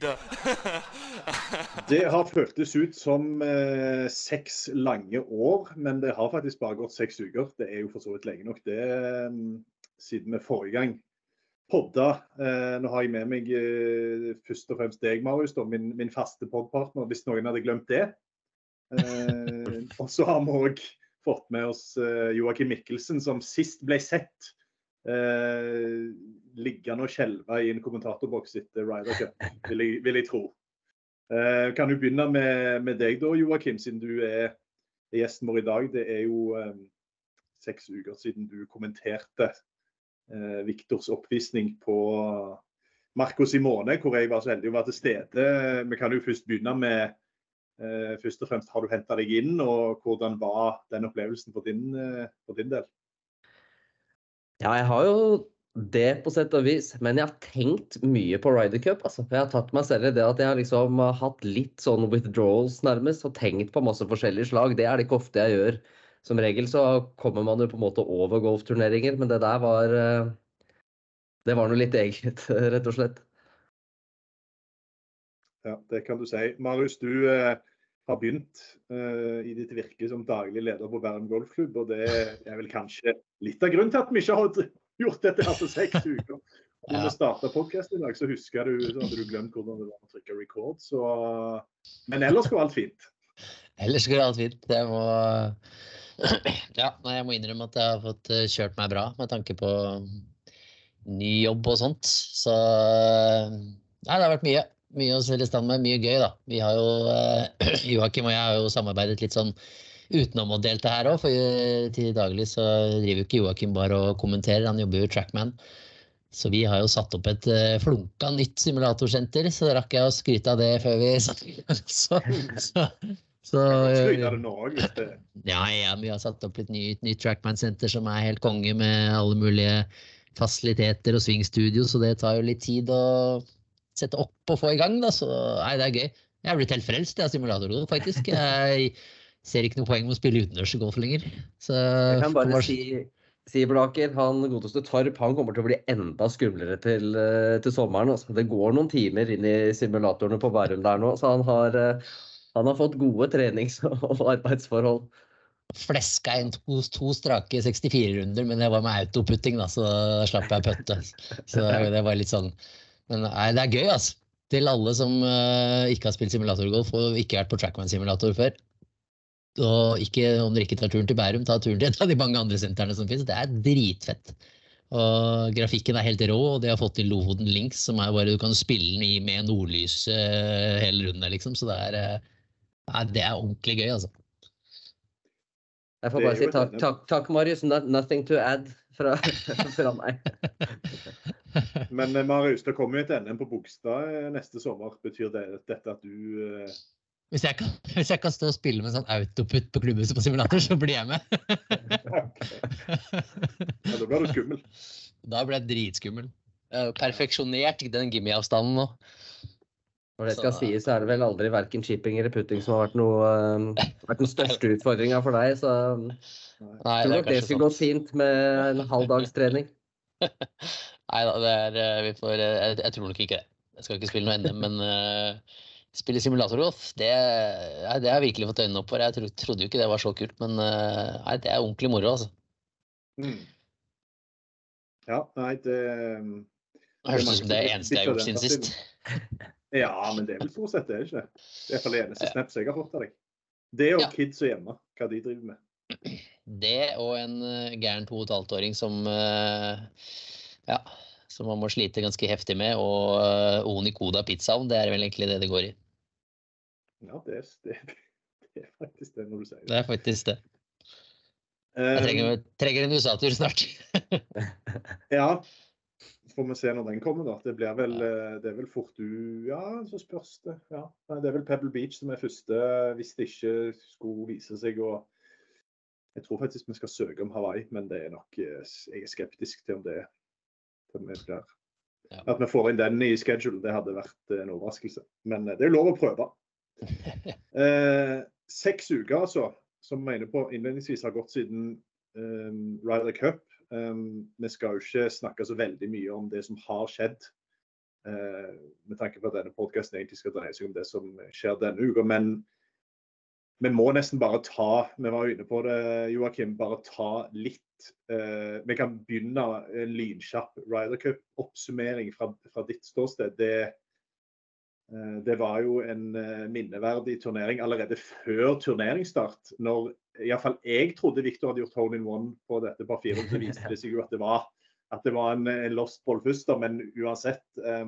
Weed. Det har føltes ut som eh, seks lange år, men det har faktisk bare gått seks uker. Det er jo for så vidt lenge nok, det, eh, siden vi forrige gang podda. Eh, nå har jeg med meg eh, først og fremst deg, Marius, da, min, min faste podpartner, hvis noen hadde glemt det. Eh, og så har vi òg fått med oss eh, Joakim Mikkelsen, som sist ble sett eh, liggende og skjelve i en kommentatorboks etter Ryder Cup, vil jeg, vil jeg tro. Eh, kan du begynne med, med deg da, Joakim, siden du er, er gjesten vår i dag. Det er jo eh, seks uker siden du kommenterte eh, Viktors oppvisning på Marco Simone, hvor jeg var så heldig å være til stede. Vi kan jo først begynne med eh, først og fremst, Har du henta deg inn, og hvordan var den opplevelsen for din, eh, for din del? Ja, jeg har jo det på sett og vis, men jeg har tenkt mye på Ryder Cup. Altså. Jeg har tatt meg selv i det at jeg har liksom hatt litt sånn withdrawals nærmest, og tenkt på masse forskjellige slag. Det er det ikke ofte jeg gjør. Som regel så kommer man jo på en måte over golfturneringer, men det der var eh, Det var noe litt eget, rett og slett. Ja, det kan du si. Marius, du eh, har begynt eh, i ditt virke som daglig leder på Bærum golfklubb. og Det er vel kanskje litt av grunnen til at vi ikke har gjort dette her på seks uker. Når Ja. vi starta podkasten i dag, så huska du så hadde du glemt hvordan det var å trykke record. Så, men ellers går alt fint. Ellers går alt fint. Jeg må Ja, jeg må innrømme at jeg har fått eh, kjørt meg bra med tanke på ny jobb og sånt. Så Nei, det har vært mye. Mye å stelle stand med. Mye gøy, da. Vi har jo eh, Joakim og jeg har jo samarbeidet litt sånn utenomoddelt det her òg, for eh, til daglig så driver jo ikke Joakim bare og kommenterer, han jobber jo i Trackman. Så vi har jo satt opp et eh, flunka nytt simulatorsenter, så rakk jeg å skryte av det før vi satt i gang. Så, så, så det hvis det ja, ja, vi har satt opp et nytt, nytt Trackman-senter som er helt konge med alle mulige fasiliteter og svingstudio, så det tar jo litt tid å sette opp og få i gang, da. Så nei, det er gøy. Jeg er blitt helt frelst av simulatorgolf, faktisk. Jeg ser ikke noe poeng med å spille utendørsgolf lenger. Så Jeg kan bare si, si Blaker, han godeste Torp han kommer til å bli enda skumlere til, eh, til sommeren. Også. Det går noen timer inn i simulatorene på Bærum der nå, så han har, eh, han har fått gode trenings- og arbeidsforhold. fleska inn to, to strake 64-runder, men det var med autoputting, da, så da slapp jeg pøtte. Så det var litt sånn Men nei, det er gøy, altså. Til alle som eh, ikke har spilt simulatorgolf og ikke vært på Trackman-simulator før. Og ikke, om dere ikke tar turen til Bærum, ta turen til et av de mange andre sentrene som finnes. Det er dritfett. Og grafikken er helt rå, og de har fått til Lofoten Links, som er bare du kan spille den i med nordlys uh, hele runden, liksom. Så det er, uh, det er ordentlig gøy, altså. Jeg får bare si takk, takk, takk Marius. No, nothing to add fra, fra meg. Men eh, Marius, det kommer jo et NM på Bogstad neste sommer. Betyr det dette at du eh, Hvis jeg, kan, hvis jeg kan stå og spille med sånn autoput på klubbhuset på simulator, så blir jeg med. Ja, da blir du skummel. Da blir jeg dritskummel. Jeg har perfeksjonert den gimme-avstanden nå. Når det skal Så- sies, så er det vel aldri verken chipping eller putting som har vært, noe, eh, vært den største utfordringa for deg. Så jeg Nei, tror nok det det skulle gått sant. fint med en halv dags trening. Nei da, det er eh, Vi får eh, jeg, jeg tror nok ikke det. Jeg skal ikke spille noe NM, men uh, spille simulatorgolf, det, nei, det har jeg virkelig fått øynene opp for. Jeg tro, trodde jo ikke det var så kult, men eh, nei, det er ordentlig moro, altså. Mm. Ja, nei, det høres ut som det er eneste jeg har gjort siden sist. Ja, men det er vel stort sett det, er ikke det? Det er iallfall det eneste snaps jeg har fått av deg. Det og Ja. kids og hjemme, hva de driver med. Det og en eh, gæren to og et halvt åring som eh, ja, som man må slite ganske heftig med, og uh, Oni Koda pizzaovn. Det er vel egentlig det det går i. Ja, det, det, det er faktisk det når du sier det. Det er faktisk det. Jeg trenger, Um, trenger en USA-tur snart. ja. Får vi se når den kommer, da. Det blir vel, eh, det er vel fort du Ja, så spørs det. Ja. Det er vel Pebble Beach som er første, hvis det ikke skulle vise seg å Jeg tror faktisk vi skal søke om Hawaii, men det er nok eh, Jeg er skeptisk til om det Ja. At vi får inn den i schedule, det hadde vært en overraskelse. Men eh, det er lov å prøve. Eh, seks uker, altså, som vi er inne på innledningsvis, har gått siden um, Ryder Cup. Um, vi skal jo ikke snakke så veldig mye om det som har skjedd, uh, med tanke på at denne podkasten egentlig skal dreie seg om det som skjer denne uka. Men vi må nesten bare ta Vi var jo inne på det, Joakim. Bare ta litt eh, Vi kan begynne en lynkjapp Ryder Cup-oppsummering fra, fra ditt ståsted. Det, eh, det var jo en eh, minneverdig turnering allerede før turneringsstart. Når iallfall jeg trodde Victor hadde gjort hole in one på dette par fire, så viste det seg jo at det var, at det var en, en lost ball først. Men uansett, eh,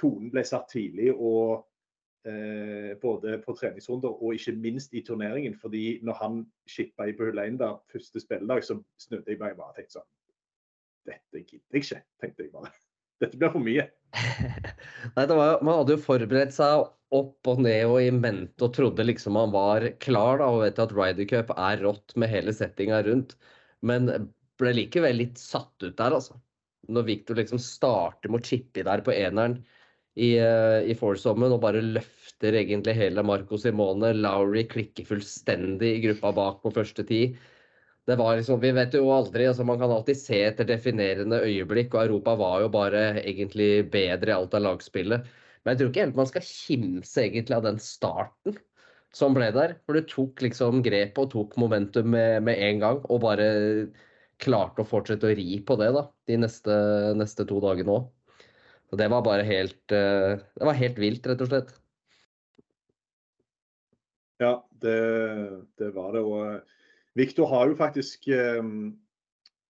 tonen ble satt tidlig. og eh, både på treningsrunder og ikke minst i turneringen. fordi når han shippa i på hull 1 der, første spilledag, så snudde jeg meg bare og tenkte sånn Dette gidder jeg ikke, tenkte jeg bare. Dette blir for mye. Nei, var, man hadde jo forberedt seg opp og ned og i mente og trodde liksom man var klar. da, og vet at Ryder Cup er rått med hele settinga rundt. Men ble likevel litt satt ut der, altså. Når Victor liksom starter med å chippe der på eneren i, uh, i foursomen og bare løfter egentlig hele Marco Simone. Lowry klikker fullstendig i gruppa bak på første ti. Det var liksom, Vi vet jo aldri, altså man kan alltid se etter definerende øyeblikk, og Europa var jo bare egentlig bedre i alt av lagspillet. Men jeg tror ikke helt man skal kimse egentlig av den starten som ble der. For du tok liksom grepet og tok momentum med, med en gang, og bare klarte å fortsette å ri på det da, de neste, neste to dagene òg. Så det var bare helt uh, Det var helt vilt, rett og slett. Ja, det, det var det. Og Viktor har jo faktisk um,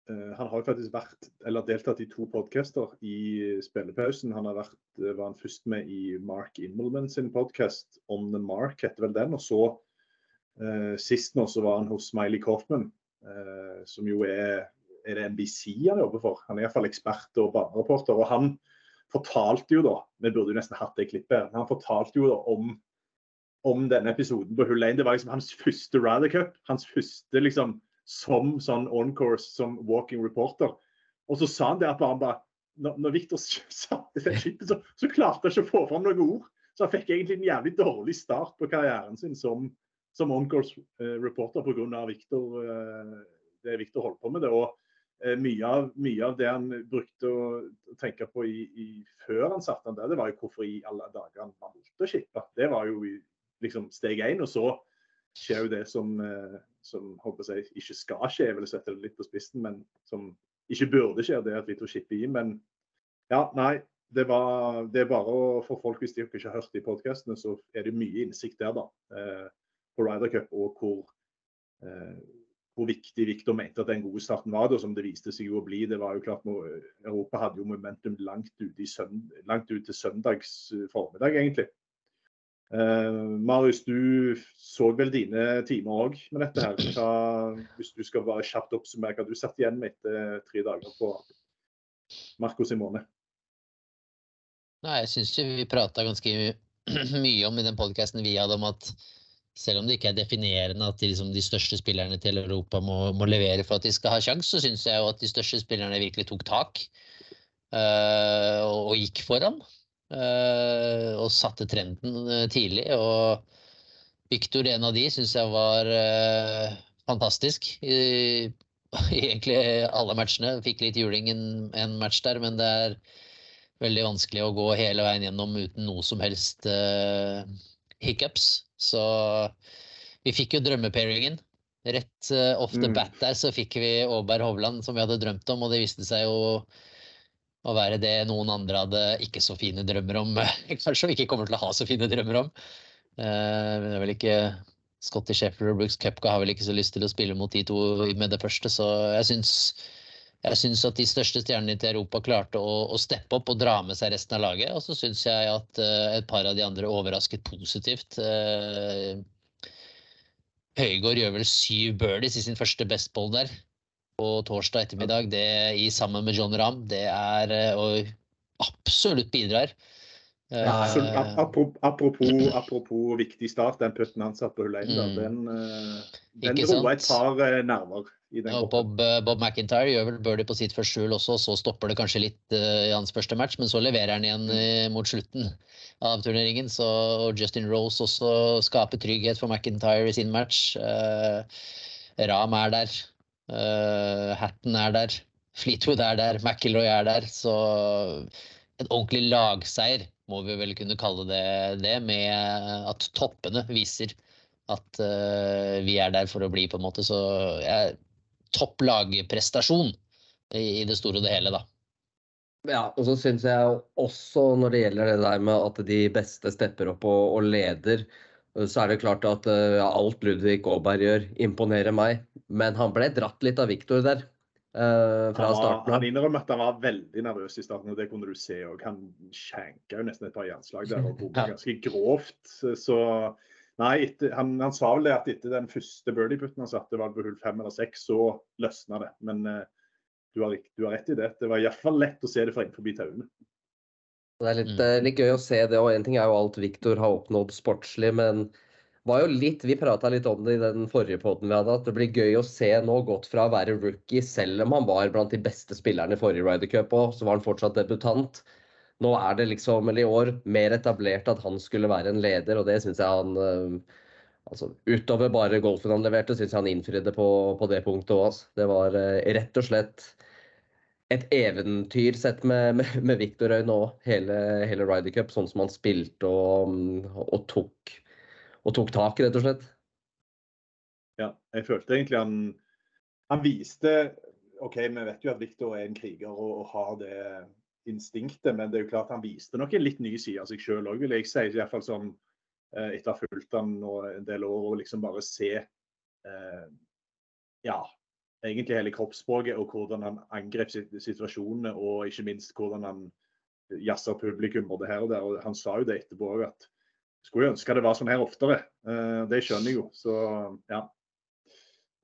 han har jo faktisk vært, eller deltatt i to podcaster i spillepausen. Han har vært, var han først med i Mark Immelman sin podkast, On the Mark heter vel den. Og så sist nå så var han hos Smiley Coffman, uh, som jo er, er det NBC han jobber for. Han er iallfall ekspert og banereporter. Og han fortalte jo da, vi burde jo nesten hatt det klippet Men han fortalte jo da om, om denne episoden på hull 1. Det var liksom hans første Ryder Cup. Hans første liksom som sånn on course, som walking reporter. Og så sa han det at han bare Når, når Victor sa det så, så klarte han ikke å få fram noen ord. Så han fikk egentlig en jævlig dårlig start på karrieren sin som, som on course uh, reporter pga. Victor, uh, det Victor holdt på med. det, og mye, av, mye av det han brukte å, tenke på i, i, før han satte han der, det var jo hvorfor i alle dager han valgte å shippe. Det var jo liksom steg én. Og så skjer jo det som, som håper jeg, ikke skal skje, jeg vil sette det litt på spissen, men som ikke burde skje, det at Vito skipper i. Men ja, nei. Det, var, det er bare å, for folk, hvis de ikke har hørt de podkastene, så er det mye innsikt der, da. Eh, på Ryder Cup, og hvor, eh, hvor viktig Victor mente at den gode starten var, da, som det viste seg jo å bli. Det var jo klart, Europa hadde jo momentum langt ut, søndag, langt ut til søndags formiddag, egentlig. Uh, Marius, du så vel dine timer òg med dette her. Hva, hvis du skal bare kjapt oppsummere hva du satt igjen med etter tre dager på Marco Simone? Nei, jeg syns vi prata ganske mye om i den podkasten vi hadde, om at selv om det ikke er definerende at de, liksom, de største spillerne til Europa må, må, levere for at de skal ha sjanse, så syns jeg jo at de største spillerne virkelig tok tak uh, og, og gikk foran. Uh, og satte trenden uh, tidlig. Og Victor, en av de, syns jeg var uh, fantastisk i, egentlig alle matchene. Fikk litt juling en, en, match der, men det er veldig vanskelig å gå hele veien gjennom uten noe som helst hiccups. Så vi fikk jo drømmepairingen. Rett off the bat der så fikk vi Aaberg Hovland, som vi hadde drømt om, og det viste seg jo å være det noen andre hadde ikke så fine drømmer om. Kanskje vi ikke kommer til å ha så fine drømmer om. Uh, det er vel ikke Scotty Sheffield og Brooks Cupka har vel ikke så lyst til å spille mot de to med det første, så jeg syns jeg syns at de største stjernene til Europa klarte å, å, steppe opp og dra med seg resten av laget. Og så syns jeg at uh, et par av de andre overrasket positivt. Uh, Høygård gjør vel syv birdies i sin første bestball der på torsdag ettermiddag. Det i sammen med John Ramm, det er uh, Og absolutt bidrar. Ja, apropos, apropos, apropos, viktig start, den putten han satt på hull 1, mm. den, den dro et par nerver. Og Bob, eh, Bob, McIntyre gjør vel birdie på sitt første hull også, så stopper det kanskje litt uh, i hans første match, men så leverer han igjen uh, mot slutten av turneringen. Så Justin Rose også skaper trygghet for McIntyre i sin match. Uh, Ram er der. Hatton er der. Fleetwood er der. McIlroy er der. Så en ordentlig lagseier må vi vel kunne kalle det, det med at toppene viser at uh, vi er der for å bli, på en måte. Så jeg topp lagprestasjon i, det store og det hele, da. Ja, og så syns jeg også når det gjelder det der med at de beste stepper opp og, og leder, så er det klart at uh, alt Ludvig Aaberg gjør, imponerer meg. Men han ble dratt litt av Viktor der. Uh, fra han, starten Han innrømmer at han var veldig nervøs i starten, og det kunne du se. og Han skjenka jo nesten et par jernslag der og bomma ganske grovt. Så Nei, etter, han, han, sa vel det at etter den første birdie-putten han satte, var det på hull fem eller seks, så løsna det. Men uh, du, har, du, har, rett i det. Det var iallfall lett å se det fra innenfor tauene. Det er litt, mm. Eh, litt, gøy å se det. og En ting er jo alt Viktor har oppnådd sportslig, men var jo litt, vi prata litt om det i den forrige poden vi hadde, at det blir gøy å se nå gått fra å være rookie, selv om han var blant de beste spillerne i forrige Ryder Cup òg, så var han fortsatt debutant nå er det liksom, eller i år, mer etablert at han skulle være en leder, og det syns jeg han eh, altså Utover bare golfen han leverte, syns jeg han innfridde på, på det punktet òg. Det var eh, rett og slett et eventyr sett med, med, med Victor Øyne nå, hele, hele Ryder Cup, sånn som han spilte og, og, tok, og tok tak, rett og slett. Ja, jeg følte egentlig han, han viste OK, vi vet jo at Victor er en kriger og, og har det instinktet, men det er jo klart han viste nok en litt ny side av seg sjøl òg, vil jeg si. I hvert fall eh, etter å ha fulgt han en del år og liksom bare se eh, ja, egentlig hele kroppsspråket og hvordan han angrep situasjonene, og ikke minst hvordan han jazza publikum både her og der. og Han sa jo det etterpå òg, at skulle ønske det var sånn her oftere. Eh, det skjønner jeg jo. Så ja.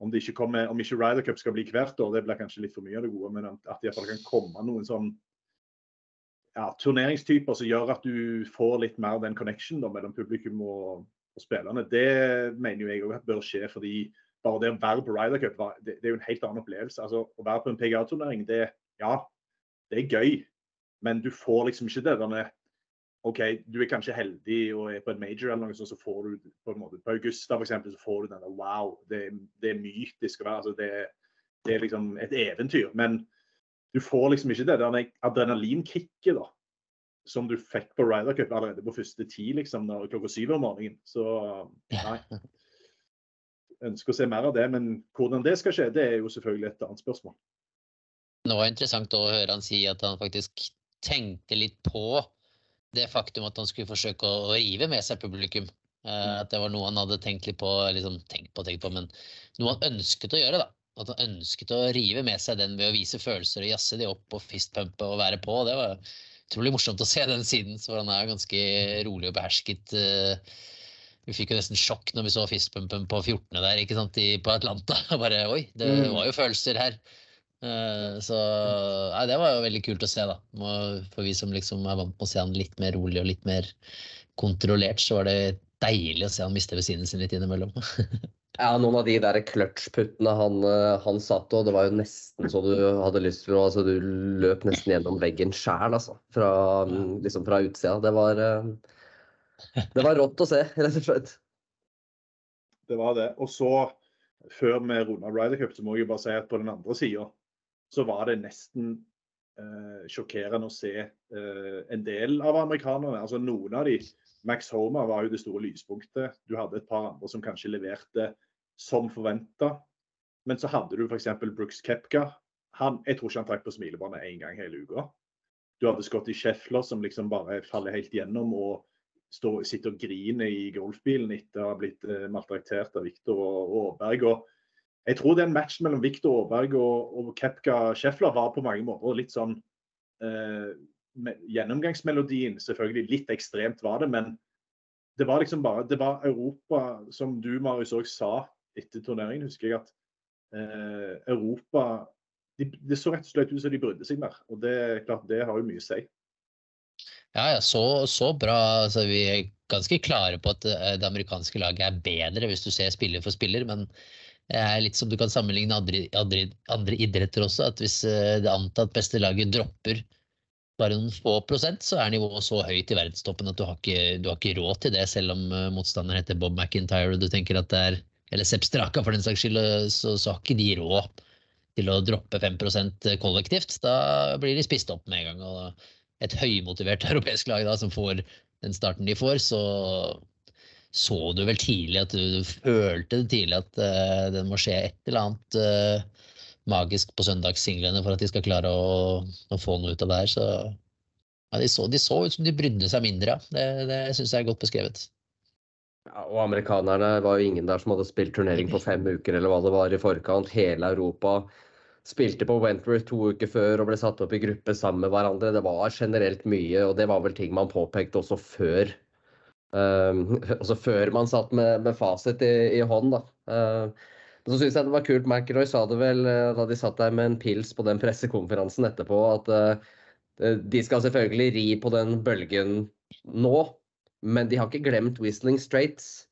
Om, det ikke kommer, om ikke Ryder Cup skal bli hvert år, det blir kanskje litt for mye av det gode, men at det iallfall kan komme noen sånn ja, turneringstyper som gjør at du får litt mer den connection da, mellom publikum og, og, spillerne. Det mener jeg òg bør skje. fordi bare det å være på Ryder Cup det, det, er jo en helt annen opplevelse. Altså, Å være på en PGA-turnering, det, ja, det er gøy. Men du får liksom ikke det denne OK, du er kanskje heldig og er på en major eller noe sånt, så får du på en måte På Augusta f.eks. så får du denne wow, det, det er mytisk å være. altså det, det er liksom et eventyr. Men du får liksom ikke det der adrenalinkicket da, som du fikk på Ryder Cup allerede på første tid liksom, når, klokka syv om morgenen. Så nei. Ønsker å se mer av det, men hvordan det skal skje, det er jo selvfølgelig et annet spørsmål. Det var interessant å høre han si at han faktisk tenkte litt på det faktum at han skulle forsøke å rive med seg publikum. Eh, mm. At det var noe han hadde tenkt litt på, liksom tenkt på, tenkt på, men noe han ønsket å gjøre. da. At han ønsket å rive med seg den ved å vise følelser og jazze de opp og fistpumpe og være på. Det var utrolig morsomt å se den siden, for han er ganske rolig og behersket. Eh. Vi fikk jo nesten sjokk når vi så fistpumpen på 14. der ikke sant, på Atlanta. Bare oi, det mm. var jo følelser her. Eh, så nei, det var jo veldig kult å se, da. For vi som liksom er vant med å se han litt mer rolig og litt mer kontrollert, så var det deilig å se han miste ved siden sin litt innimellom. Ja, noen av de der clutch-puttene han, eh, han satte, og det var jo nesten så du hadde lyst til å altså, Du løp nesten gjennom veggen sjæl, altså. Fra, liksom fra utsida. Det var eh, Det var rått å se, rett og slett. Det var det. Og så, før vi runda Ryder Cup, så må jeg bare si at på den andre sida så var det nesten eh, sjokkerende å se eh, en del av amerikanerne. Altså noen av de Max Homer var jo det store lyspunktet. Du hadde et par andre som kanskje leverte som forventa. Men så hadde du f.eks. Brooks Kepka. Han, jeg tror ikke han trakk på smilebåndet én gang hele uka. Du hadde Scotty Scheffler som liksom bare faller helt gjennom og står, sitter og griner i golfbilen etter å ha blitt eh, maltraktert av Viktor og Aaberg. Jeg tror den matchen mellom Viktor Aaberg og, og Kepka Scheffler var på mange måter litt sånn eh, Gjennomgangsmelodien, selvfølgelig litt ekstremt var det, men det var liksom bare Det var Europa, som du Marius òg sa etter turneringen, husker jeg at eh, Europa de, Det så rett og slett ut som de brydde seg mer. Og det klart, det har jo mye å si. Ja, ja, så, så bra. Altså, vi er ganske klare på at eh, det amerikanske laget er bedre hvis du ser spiller for spiller, men det er litt som du kan sammenligne andre, andre, andre idretter også. at Hvis eh, det antatt beste laget dropper bare noen få prosent, så er nivået så høyt i verdenstoppen at du har ikke, du har ikke råd til det, selv om eh, motstanderen heter Bob McIntyre og du tenker at det er eller Sepp Straka for den saks skyld, så, så har ikke de råd til å droppe 5% kollektivt. Da blir de spist opp med en gang. og et høymotivert europeisk lag da, som får den starten de får, så så du vel tidlig at du, du følte tidlig at uh, det må skje et eller annet uh, magisk på søndagssinglene for at de skal klare å, å få noe ut av det her. Så ja, de, så, de så ut som de brydde seg mindre. Det, det syns jeg er godt beskrevet. Ja, og amerikanerne var jo ingen der som hadde spilt turnering på fem uker eller hva det var i forkant. Hele Europa spilte på Wentworth to uker før og ble satt opp i gruppe sammen med hverandre. Det var generelt mye, og det var vel ting man påpekte også før. Um, altså før man satt med, med fasit i, i hånd, da. Uh, men så syns jeg det var kult. McIlroy sa det vel uh, da de satt der med en pils på den pressekonferansen etterpå, at uh, de skal selvfølgelig ri på den bølgen nå, men de har ikke glemt Whistling Straits.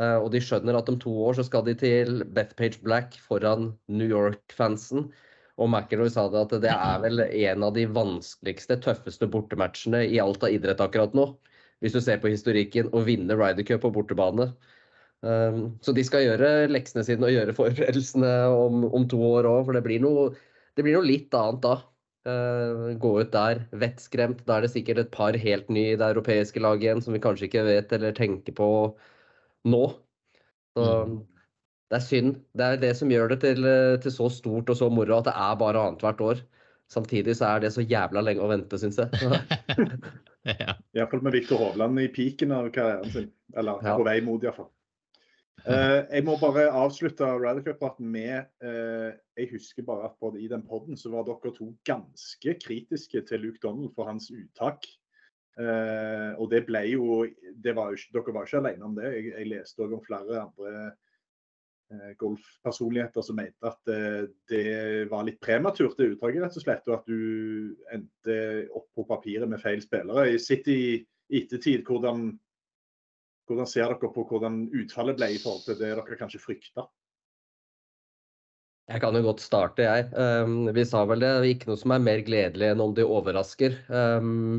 Eh, og de skjønner at om to år så skal de til Bethpage Black foran New York-fansen. Og McIlroy sa det at det er vel en av de vanskeligste, tøffeste bortematchene i alt av idrett akkurat nå. Hvis du ser på historikken, å vinne Ryder Cup på bortebane. Um, så de skal gjøre leksene sine og gjøre forberedelsene om, om to år òg, for det blir, noe, det blir, noe, litt annet da. Uh, gå ut der vettskremt. Da er det sikkert et par helt nye i det europeiske laget igjen som vi kanskje ikke vet eller tenker på nå. Så mm. det er synd. Det er det som gjør det til, til så stort og så moro at det er bare annethvert år. Samtidig så er det så jævla lenge å vente, syns jeg. ja. Iallfall med Viktor Hovland i piken av karrieren sin. Eller ja. på vei mot, iallfall. Uh, jeg må bare avslutte Ryder Cup-praten med uh, Jeg husker bare at både i den poden så var dere to ganske kritiske til Luke Donald for hans uttak Uh, og det ble jo, det var jo Dere var ikke alene om det. Jeg, jeg leste òg om flere andre golfpersonligheter som mente at det var litt prematurt, det uttaket, rett og slett. Og at du endte opp på papiret med feil spillere. Jeg sitter i ettertid, hvordan, hvordan ser dere på hvordan utfallet ble i forhold til det dere kanskje frykta? Jeg kan jo godt starte, jeg. Um, vi sa vel det. Ikke noe som er mer gledelig enn om de overrasker. Um,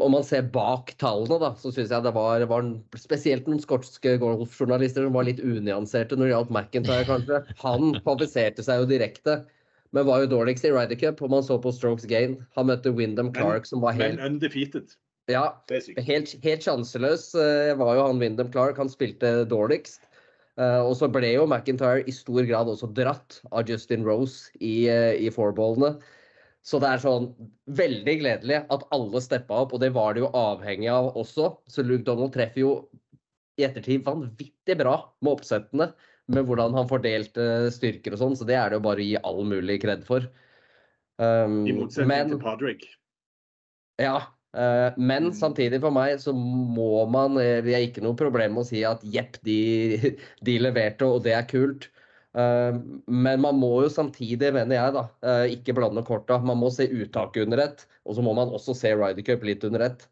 om man ser bak tallene, da, så syns jeg det var, var, spesielt noen skotske golfjournalister som var litt unyanserte når det gjaldt McIntyre, kanskje. Han kvalifiserte seg jo direkte, men var jo dårligst i Ryder Cup. Og man så på strokes gain. Han møtte Wyndham Clark, som var helt Men undefeated. Ja, helt, helt sjanseløs eh, var jo han Wyndham Clark. Han spilte dårligst. Uh, og så ble jo McIntyre i stor grad også dratt av Justin Rose i, uh, i fourballene. Så det er sånn veldig gledelig at alle steppa opp, og det var det jo avhengig av også. Så Luke Donald treffer jo i ettertid vanvittig bra med oppsettene. Med hvordan han fordelte styrker og sånn, så det er det jo bare å gi all mulig kred for. Um, I motsetning til Padraig. Ja, men mm. samtidig for meg så må man Vi eh, har ikke noe problem med å si at jepp, de, de leverte, og det er kult. Eh, men man må jo samtidig, mener jeg, da, eh, ikke blande korta. Man må se uttaket under ett, og så må man også se Ryder Cup litt under ett.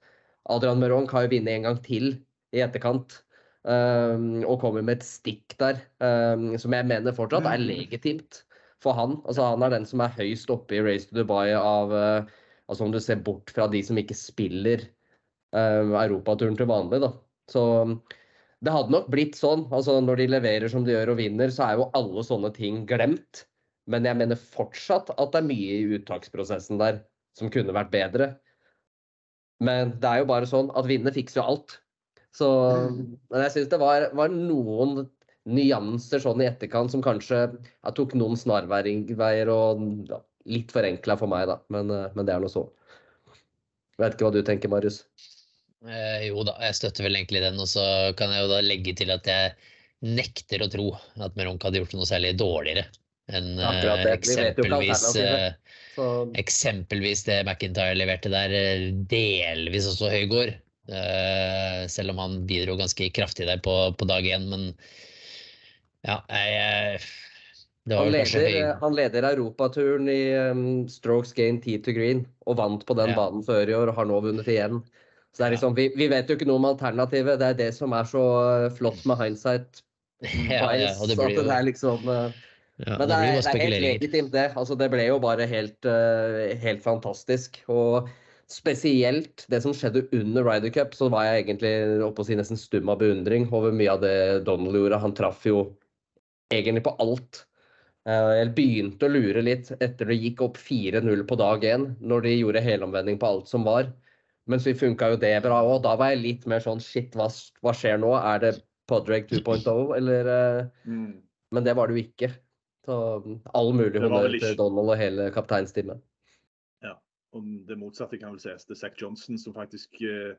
Adrian Meron kan jo vinne en gang til i etterkant. Og kommer med et stikk der som jeg mener fortsatt er legitimt for han. Altså Han er den som er høyst oppe i Race to Dubai av uh, altså Om du ser bort fra de som ikke spiller uh, europaturen til vanlig, da. Så det hadde nok blitt sånn. altså Når de leverer som de gjør og vinner, så er jo alle sånne ting glemt. Men jeg mener fortsatt at det er mye i uttaksprosessen der som kunne vært bedre. Men det er jo bare sånn at vinner fikser jo alt. Så men jeg syns det var, var, noen nyanser sånn i etterkant som kanskje tok noen snarveier og litt forenkla for meg, da. Men, men det er nå så. Jeg vet ikke hva du tenker, Marius? Eh, jo da, jeg støtter vel egentlig den. Og så kan jeg jo da legge til at jeg nekter å tro at Meronk hadde gjort noe særlig dårligere enn ikke eksempelvis alternativet. eh, Så Eksempelvis det McIntyre leverte der, eh, delvis også Høygård. Eh, selv om han bidro ganske kraftig der på, på dag én, men ja, jeg, han leder, han leder europaturen i um, strokes gain tee to green og vant på den Ja. banen før i år og har nå vunnet igjen. Så det er liksom, vi, vi vet jo ikke noe om alternativet. Det er det som er så uh, flott med hindsight. Ja, ja, og det blir jo det er liksom uh, ja, Men det er, det er helt legitimt, det. Altså, det ble jo bare helt, uh, helt fantastisk. Og spesielt det som skjedde under Ryder Cup, så var jeg egentlig oppe å si nesten stum av beundring over mye av det Donald gjorde. Han traff jo egentlig på alt. Eh, Jeg begynte å lure litt etter det gikk opp 4-0 på dag én, når de gjorde helomvending på alt som var. Men så funka jo det bra òg. Da var jeg litt mer sånn shit, hva, hva skjer nå? Er det Podrake 2.0, eller eh, Mm. Men det var det jo ikke. Så all mulig honnør til Donald og hele kapteinsteamet. Og det motsatte kan vel sies til Zack Johnson, som faktisk eh,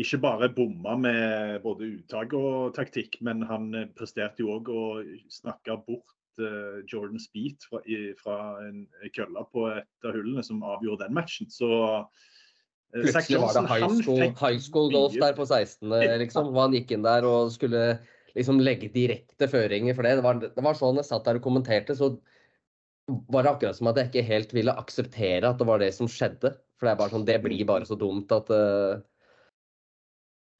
ikke bare bomma med både uttak og taktikk, men han presterte jo òg å snakke bort Jordan Speed fra, fra en kølle på et av hullene som avgjorde den matchen. Så eh, Plutselig var det high school, high school golf der på 16., liksom. Hvor han gikk inn der og skulle liksom legge direkte føringer for det. Det var, det var sånn jeg satt der og kommenterte, så var det akkurat som at jeg ikke helt ville akseptere at det var det som skjedde. For det er bare sånn, det blir bare så dumt at eh,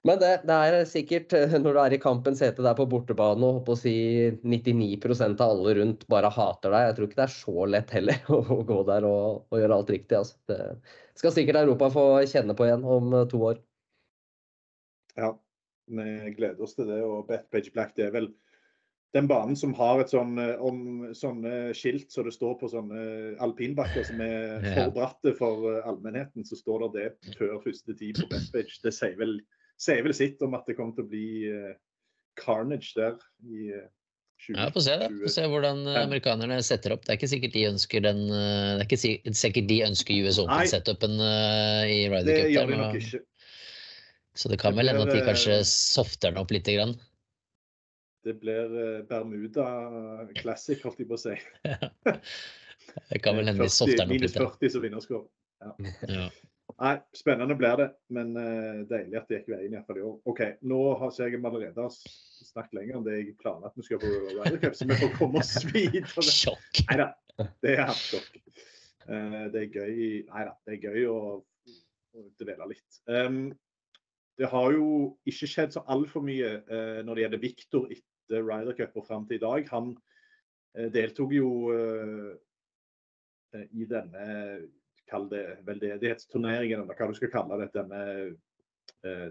Men det, det er sikkert, eh, når du er i kampens hete der på bortebane og på å si 99% av alle rundt bare hater deg, jeg tror ikke det er så lett heller å, gå der og, og gjøre alt riktig. Altså. Det skal sikkert Europa få kjenne på igjen om eh, to år. Ja, vi gleder oss til det. Og Bethpage Black det er vel den banen som har et sånn eh, om sånne skilt så det står på sånne alpinbakker som er for bratte for allmennheten, så står det det før første tid på Bethpage. Det sier vel, sier vel sitt om at det kommer til å bli uh, carnage der i uh, 20, Ja, få se det. Få se hvordan eh, amerikanerne setter opp. Det er ikke sikkert de ønsker den eh, Det er ikke sikkert de ønsker US Open-setupen uh, i Ryder Det Cup. gjør der, de men- nok ikke. Så det kan Det vel hende at de kanskje eh, softer den opp litt. grann. Det blir eh, Bermuda Classic, holdt jeg på å si. Det kan vel hende de 40 softer den opp litt. Minus 40 som vinnerscore. Ja. Nei, spennende blir det, men uh, deilig at det gikk veien iallfall i år. OK, nå har ser jeg allerede snakket lenger om det jeg planla at vi skal på Rydercup, så vi får komme oss videre. Sjokk. Nei da, det er sjokk. Uh, det er gøy Nei da, det er gøy å, å dvele litt. Um, det har jo ikke skjedd så altfor mye uh, når det gjelder Victor etter Rydercup og fram til i dag. Han deltok jo i denne kall det veldedighetsturneringen, eller hva du skal kalle det, denne eh,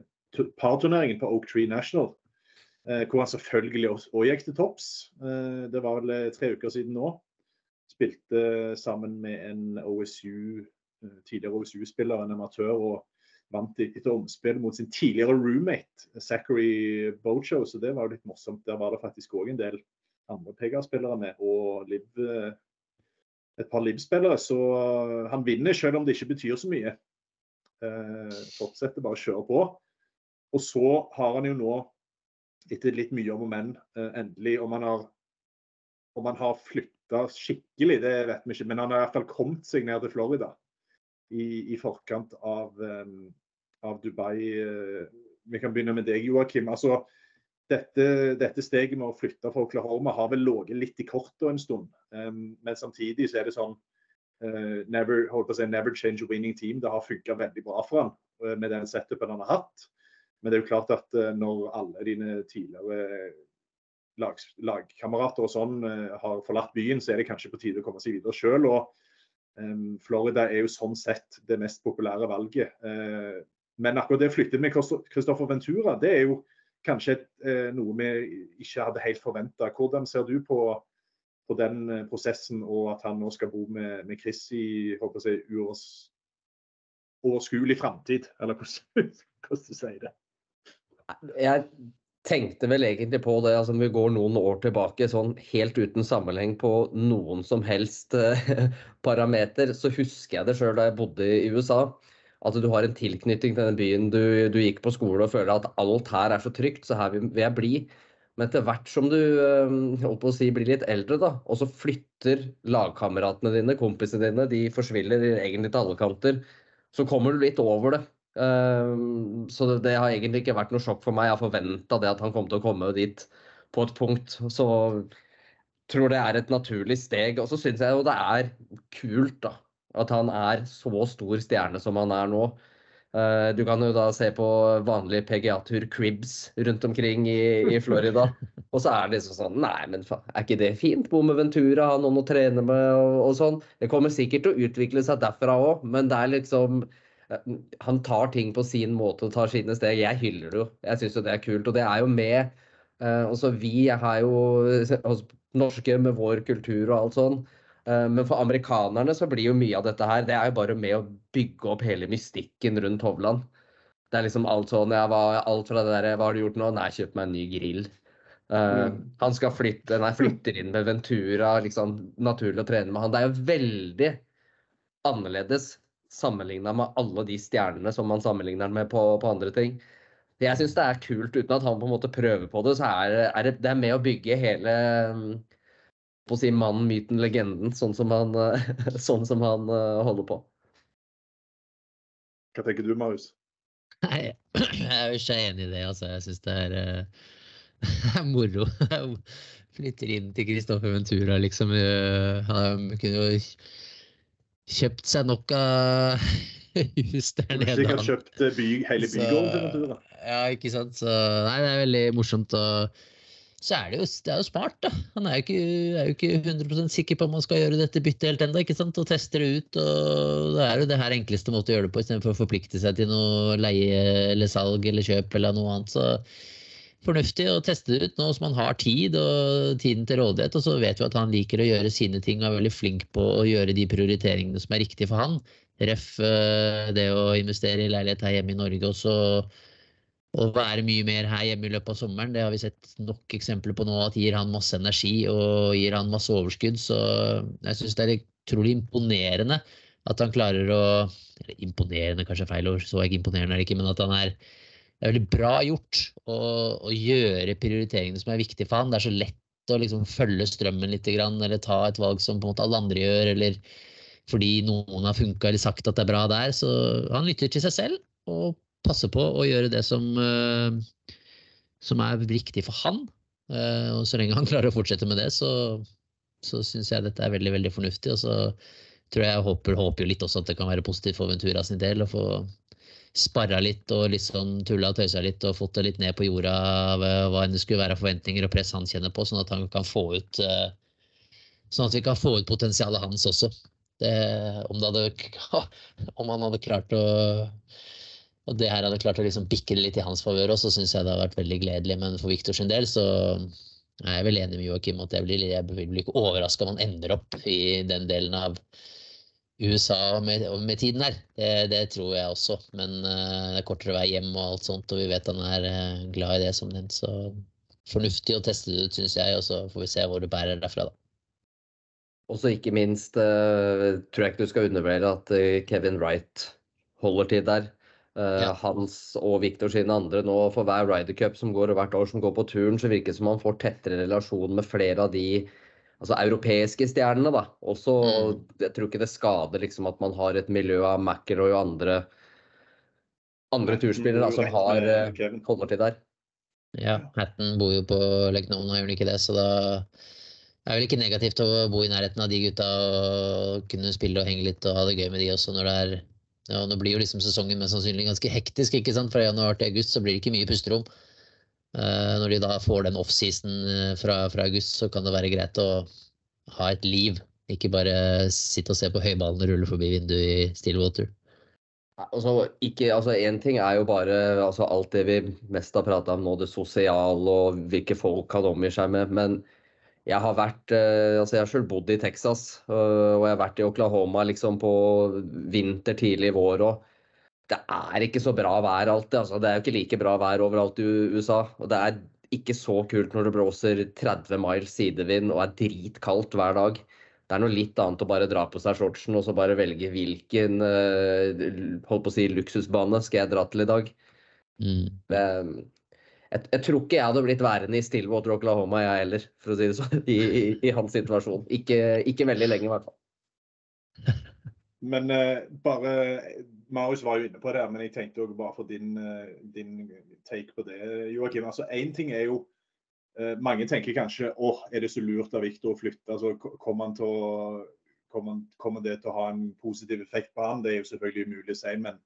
parturneringen på Oak Tree National. Eh, hvor han selvfølgelig også, gikk til topps. Eh, det var vel eh, tre uker siden nå. Spilte sammen med en OSU, eh, tidligere OSU-spiller, en amatør, og vant etter omspill mot sin tidligere roommate, Zachary Bocho. Så det var jo litt morsomt. Der var det faktisk òg en del andre PGA-spillere med, og Liv, eh, et par Liv-spillere. Så eh, han vinner selv om det ikke betyr så mye. Eh, fortsetter bare å kjøre på. Og så har han jo nå, etter litt mye om og men, eh, endelig om han har om han har flytta skikkelig, det vet vi ikke. Men han har i hvert fall kommet seg ned til Florida i, i forkant av, um, av Dubai. eh, Vi kan begynne med deg, Joakim. Altså, dette, dette steget med å flytte fra Oklahoma har vel ligget litt i kortet en stund. Em, men samtidig så er det sånn uh, never, holdt på å si, never change a winning team. Det har funka veldig bra for han uh, med den setupen han har hatt. Men det er jo klart at uh, når alle dine tidligere lag, lagkamerater og sånn har forlatt byen, så er det kanskje på tide å komme seg videre sjøl. Em, Florida er jo sånn sett det mest populære valget. Men akkurat det å flytte med Christoffer Ventura, det er jo kanskje et, noe vi ikke hadde helt forventa. Hvordan ser du på, på den eh, prosessen, og at han nå skal bo med, med Chris i håper jeg, uårs, overskuelig framtid? Eller hvordan, du sier det. Jeg tenkte vel egentlig på det, altså vi går noen år tilbake, sånn helt uten sammenheng på noen som helst eh, parameter, så husker jeg det sjøl da jeg bodde i USA. At du har en tilknytning til den byen du, du gikk på skole og føler at alt her er så trygt, så her vil jeg bli. Men etter hvert som du på å si, blir litt eldre, da, og så flytter lagkameratene dine, kompisene dine, de forsvinner egentlig til alle kanter, så kommer du litt over det. Uh, så det, har egentlig ikke vært noe sjokk for meg. Jeg har forventa det at han kom til å komme dit på et punkt. Så tror det er et naturlig steg. Og så syns jeg jo det er kult da, at han er så stor stjerne som han er nå. Uh, du kan jo da se på vanlige PGA-tur cribs rundt omkring i, i Florida. og så er det liksom sånn Nei, men faen, er ikke det fint? Bo med Ventura, ha noen å trene med og, og, sånn. Det kommer sikkert til å utvikle seg derfra òg, men det er liksom uh, Han tar ting på sin måte og tar sine steg. Jeg hyller det jo. Jeg syns jo det er kult. Og det er jo med uh, Også vi har jo norske med vår kultur og alt sånn. Eh, men for amerikanerne så blir jo mye av dette her Det er jo bare med å bygge opp hele mystikken rundt Hovland. Det er liksom alt sånn jeg var, Alt fra det derre Hva har du gjort nå? Nei, kjøpt meg en ny grill. Uh, han skal flytte Nei, flytter inn med Ventura. liksom Naturlig å trene med han. Det er jo veldig annerledes sammenligna med alle de stjernene som man sammenligner med på, på andre ting. Jeg syns det er kult, uten at han på en måte prøver på det, så er, er det, det er med å bygge hele på å si mannen, myten, legenden, sånn som han, sånn som han uh, holder på. Hva tenker du, Marius? Nei, jeg er jo ikke enig i det. altså. Jeg syns det er, uh, moro. Flytter inn til Kristoffer Ventura, liksom. Uh, han kunne jo kjøpt seg nok av hus der nede. Sikkert kjøpt by, hele bygården til Ventura. Ja, ikke sant. Så nei, det er veldig morsomt. og så er det jo, det er jo smart, da. Han er jo, ikke, er jo ikke 100% sikker på om han skal gjøre dette byttet helt ennå, og tester det ut. og Det er jo det her enkleste måte å gjøre det på, istedenfor å forplikte seg til noe leie eller salg eller kjøp eller noe annet. så fornuftig å teste det ut nå som han har tid og tiden til rådighet. Og så vet vi at han liker å gjøre sine ting og er veldig flink på å gjøre de prioriteringene som er riktige for han. Ref eh, det å investere i leilighet her hjemme i Norge også å være mye mer her hjemme i løpet av sommeren. Det har vi sett nok eksempler på nå, at gir han masse energi og gir han masse overskudd. Så jeg syns det er utrolig imponerende at han klarer å eller Imponerende, kanskje feil ord, så ikke imponerende er det ikke, men at han er det er veldig bra gjort å, å gjøre prioriteringene som er viktige for han. Det er så lett å liksom følge strømmen litt, eller ta et valg som på en måte alle andre gjør, eller fordi noen har funka eller sagt at det er bra der. Så han lytter til seg selv og passe på å gjøre det som, eh, som er riktig for han. Eh, og så lenge han klarer å fortsette med det, så, så syns jeg dette er veldig veldig fornuftig. Og så tror jeg håper, håper litt også at det kan være positivt for Ventura sin del å få sparra litt og liksom tulla og tøysa litt og fått det litt ned på jorda av hva enn det skulle være forventninger og press han kjenner på, sånn at han kan få ut eh, Sånn at vi kan få ut potensialet hans også. Det, om, hadde, om han hadde klart å og det her hadde klart å liksom bikke det litt i hans favør også, så syns jeg det har vært veldig gledelig. Men for Viktor sin del så er jeg vel enig med Joakim at jeg blir, jeg blir ikke overraska om han ender opp i den delen av USA med, med tiden her. Det, det, tror jeg også. Men uh, det er kortere vei hjem og alt sånt, og vi vet han er uh, glad i det som nevnt. Så fornuftig å teste det ut, syns jeg, og så får vi se hvor det bærer derfra, da. Og så ikke minst uh, tror jeg ikke du skal undervurdere at Kevin Wright holder til der. Uh, ja. Hans og Viktor sine andre nå for hver Ryder Cup som går hvert år som går på turen, så virker det som han får tettere relasjon med flere av de altså, europeiske stjernene. da. Også, mm. Jeg tror ikke det skader liksom, at man har et miljø av McIlroy og andre, andre turspillere som har uh, holder til der. Ja, Hatton bor jo på Legnona, gjør han ikke det? Så da er vel ikke negativt å bo i nærheten av de gutta og kunne spille og henge litt og ha det gøy med de også når det er ja, nå blir jo liksom sesongen mest sannsynlig ganske hektisk. ikke sant? Fra januar til august så blir det ikke mye pusterom. Uh, når de da får den offseason uh, fra, fra august, så kan det være greit å ha et liv. Ikke bare sitte og se på høyballen rulle forbi vinduet i Stillwater. Altså, ikke, altså, en ting er jo bare altså, alt det vi mest har prata om nå, det sosiale og hvilke folk han omgir seg med. Men jeg har vært eh, altså jeg har selv bodd i Texas, øh, og jeg har vært i Oklahoma liksom på vinter, tidlig vår òg. Det er ikke så bra vær alltid. altså Det er jo ikke like bra vær overalt i USA. Og det er ikke så kult når det blåser 30 miles sidevind og er dritkaldt hver dag. Det er noe litt annet å bare dra på seg shortsen og så bare velge hvilken øh, holdt på å si, luksusbane skal jeg dra til i dag. Mm. Jeg, jeg, tror ikke jeg hadde blitt værende i Stillwater, Oklahoma, jeg heller, for å si det sånn, i, i, i hans situasjon. Ikke, ikke, veldig lenge, i hvert fall. Men uh, bare Marius var jo inne på det, men jeg tenkte også bare for din, uh, din take på det, Joakim. Altså, Én ting er jo uh, Mange tenker kanskje åh, er det så lurt av Viktor å flytte? altså Kommer han å kommer, kommer det til å ha en positiv effekt på han? Det er jo selvfølgelig umulig å si, men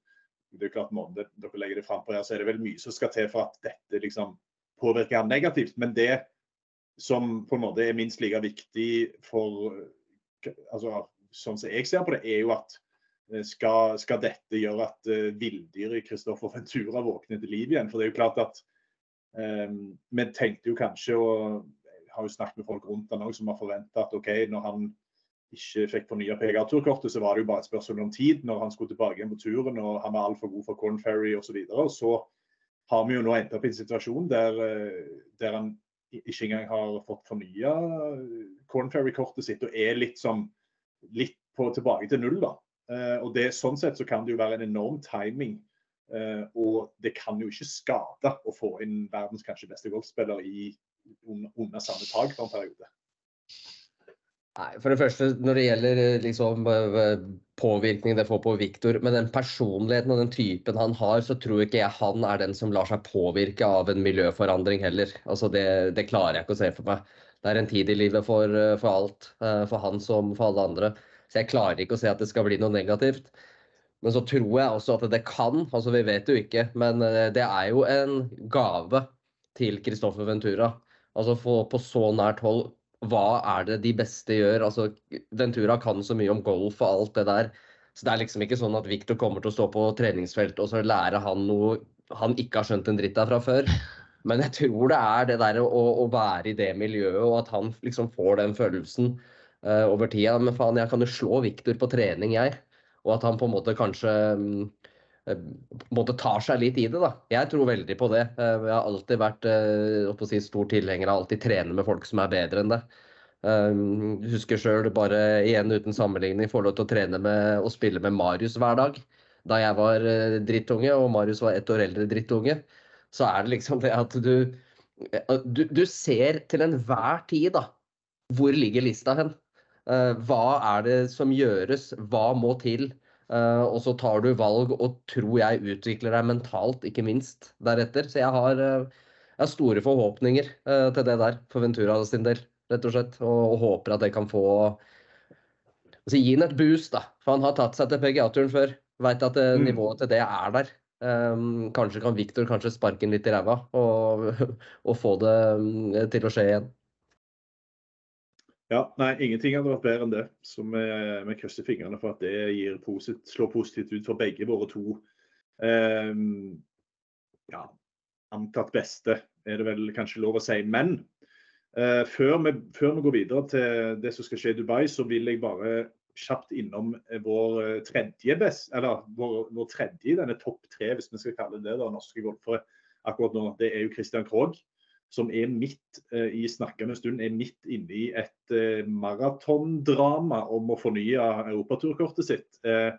det er klart måten dere legger det fram på her, så er det vel mye som skal til for at dette liksom påvirker han negativt. Men det som på en måte er minst like viktig for altså, Sånn som jeg ser på det, er jo at eh, skal, skal dette gjøre at uh, villdyret Kristoffer Ventura våkner til liv igjen? For det er jo klart at um, Vi tenkte jo kanskje, og jeg har jo snakket med folk rundt han òg, som har forventa at OK, når han ikke fikk fornya PGA-turkortet, så var det jo bare et spørsmål om tid når han skulle tilbake igjen på turen og han var altfor god for Corn Ferry osv. Så, så har vi jo nå endt opp i en situasjon der, eh, der han ikke engang har fått fornya Corn Ferry-kortet sitt og er litt, som, litt på, tilbake til null. da. Eh, og det, Sånn sett så kan det jo være en enorm timing. Eh, og det kan jo ikke skade å få inn verdens kanskje beste golfspiller i, under, under samme tak for en periode. Nei, For det første, når det gjelder eh, liksom, eh, påvirkning det får på Viktor, med den personligheten og den typen han har, så tror ikke jeg han er den som lar seg påvirke av en miljøforandring heller. Altså det, det klarer jeg ikke å se for meg. Det er en tid i livet for, eh, for, alt, for han som for alle andre. Så jeg klarer ikke å se at det skal bli noe negativt. Men så tror jeg også at det kan, altså vi vet jo ikke, men det er jo en gave til Kristoffer Ventura. Altså på så nært hold hva er det de beste gjør? Altså, Ventura kan så mye om golf og alt det der. Så det er liksom ikke sånn at Victor kommer til å stå på treningsfeltet og så lærer han noe han ikke har skjønt en dritt av fra før. Men jeg tror det er det der å, å være i det miljøet, og at han liksom får den følelsen uh, over tida. Men faen, jeg kan jo slå Victor på trening, jeg. Og at han på en måte kanskje um, måte tar seg litt i det. da. Jeg tror veldig på det. Jeg har alltid vært uh, si, stor tilhenger av alltid trene med folk som er bedre enn det. Jeg husker sjøl bare igjen uten sammenligning få lov til å trene med og spille med Marius hver dag. Da jeg var drittunge og Marius var ett år eldre drittunge, så er det liksom det at du, du, du ser til enhver tid da, hvor ligger lista hen. Hva er det som gjøres? Hva må til? Uh, og så tar du valg og tror jeg utvikler deg mentalt, ikke minst, deretter. Så jeg har, uh, jeg har store forhåpninger uh, til det der for Ventura sin del, rett og slett. Og, og håper at det kan få altså, Gi ham et boost, da. For han har tatt seg til PGA-turen før. Veit at mm. nivået til det er der. Um, kanskje kan Viktor kanskje sparke ham litt i ræva og, og få det um, til å skje igjen. Ja, nei, Ingenting hadde vært bedre enn det. Så vi, vi krysser fingrene for at det posit, slår positivt ut for begge våre to eh, ja, antatt beste, er det vel kanskje lov å si. Men eh, før, vi, før, vi, går videre til det som skal skje i Dubai, så vil jeg bare kjapt innom vår tredje best, eller vår, vår tredje i denne topp tre, hvis vi skal kalle det det, norske golfere akkurat nå. Det er jo Christian Krogh som er midt eh, i snakkende stund er midt inne i et eh, maratondrama om å fornye europaturkortet sitt. Eh,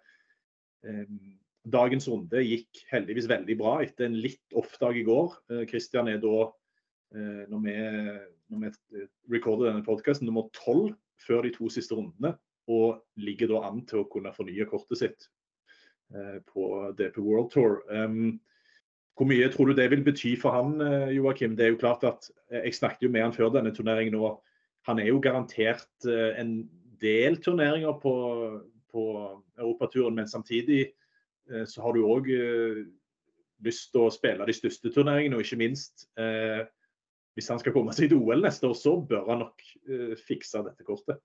dagens runde gikk heldigvis veldig bra etter en litt off-dag i går. Kristian er da, når vi, når vi recorder denne podkasten, nummer tolv før de to siste rundene. Og ligger da an til å kunne fornye kortet sitt på DP World Tour. Um, hvor mye tror du det vil bety for han, eh, Joakim? Det er jo klart at eh, Jeg snakket jo med han før denne turneringen. og Han er jo garantert eh, en del turneringer på, på europaturen, men samtidig så har du òg lyst til å spille de største turneringene. Og ikke minst, hvis han skal komme seg til OL neste år, så bør han nok fikse dette kortet.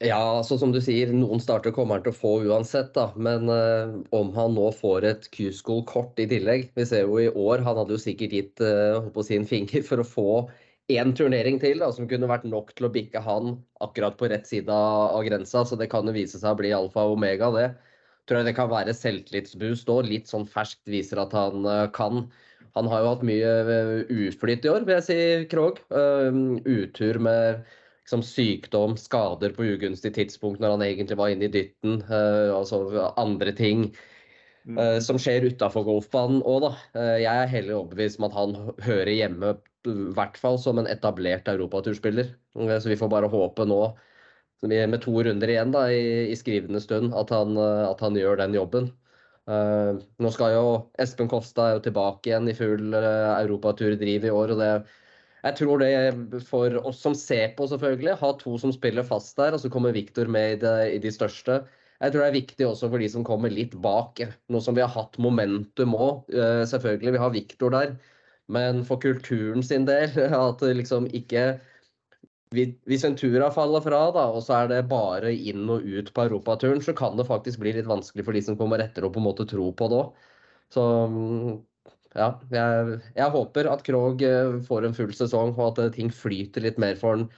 Ja, så som du sier, noen starter kommer han til å få uansett, da. Men uh, om han nå får et Q-school-kort i tillegg Vi ser jo i år, han hadde jo sikkert gitt uh, på sin finger for å få én turnering til da, som kunne vært nok til å bikke han akkurat på rett side av grensa. Så det kan jo vise seg å bli alfa og omega, det. Tror jeg det kan være selvtillitsboost òg. Litt sånn ferskt viser at han uh, kan. Han har jo hatt mye uflyt i år, vil jeg si, Krog. utur med liksom sykdom, skader på ugunstig tidspunkt når han egentlig var inne i dytten. Uh, altså andre ting. Mm. eh, som skjer utafor golfbanen òg, da. Eh, jeg er heller overbevist om at han hører hjemme, i hvert fall som en etablert europaturspiller. Eh, så vi får bare håpe nå, med to runder igjen da, i, i skrivende stund, at han, eh, at han gjør den jobben. Uh, nå skal jo Espen er jo tilbake igjen i full uh, europaturdriv i år. og det jeg tror det for oss som ser på, selvfølgelig, ha to som spiller fast der, og så kommer Viktor med i, det, i de største. Jeg tror det er viktig også for de som kommer litt bak, nå som vi har hatt momentum òg. Selvfølgelig, vi har Viktor der, men for kulturen sin del, at liksom ikke vi- Hvis Ventura faller fra, da, og så er det bare inn og ut på europaturen, så kan det faktisk bli litt vanskelig for de som kommer etter å på en måte tro på det òg. Så mm, ja, jeg, jeg håper at Krog eh, får en full sesong, og at eh, ting flyter litt mer for han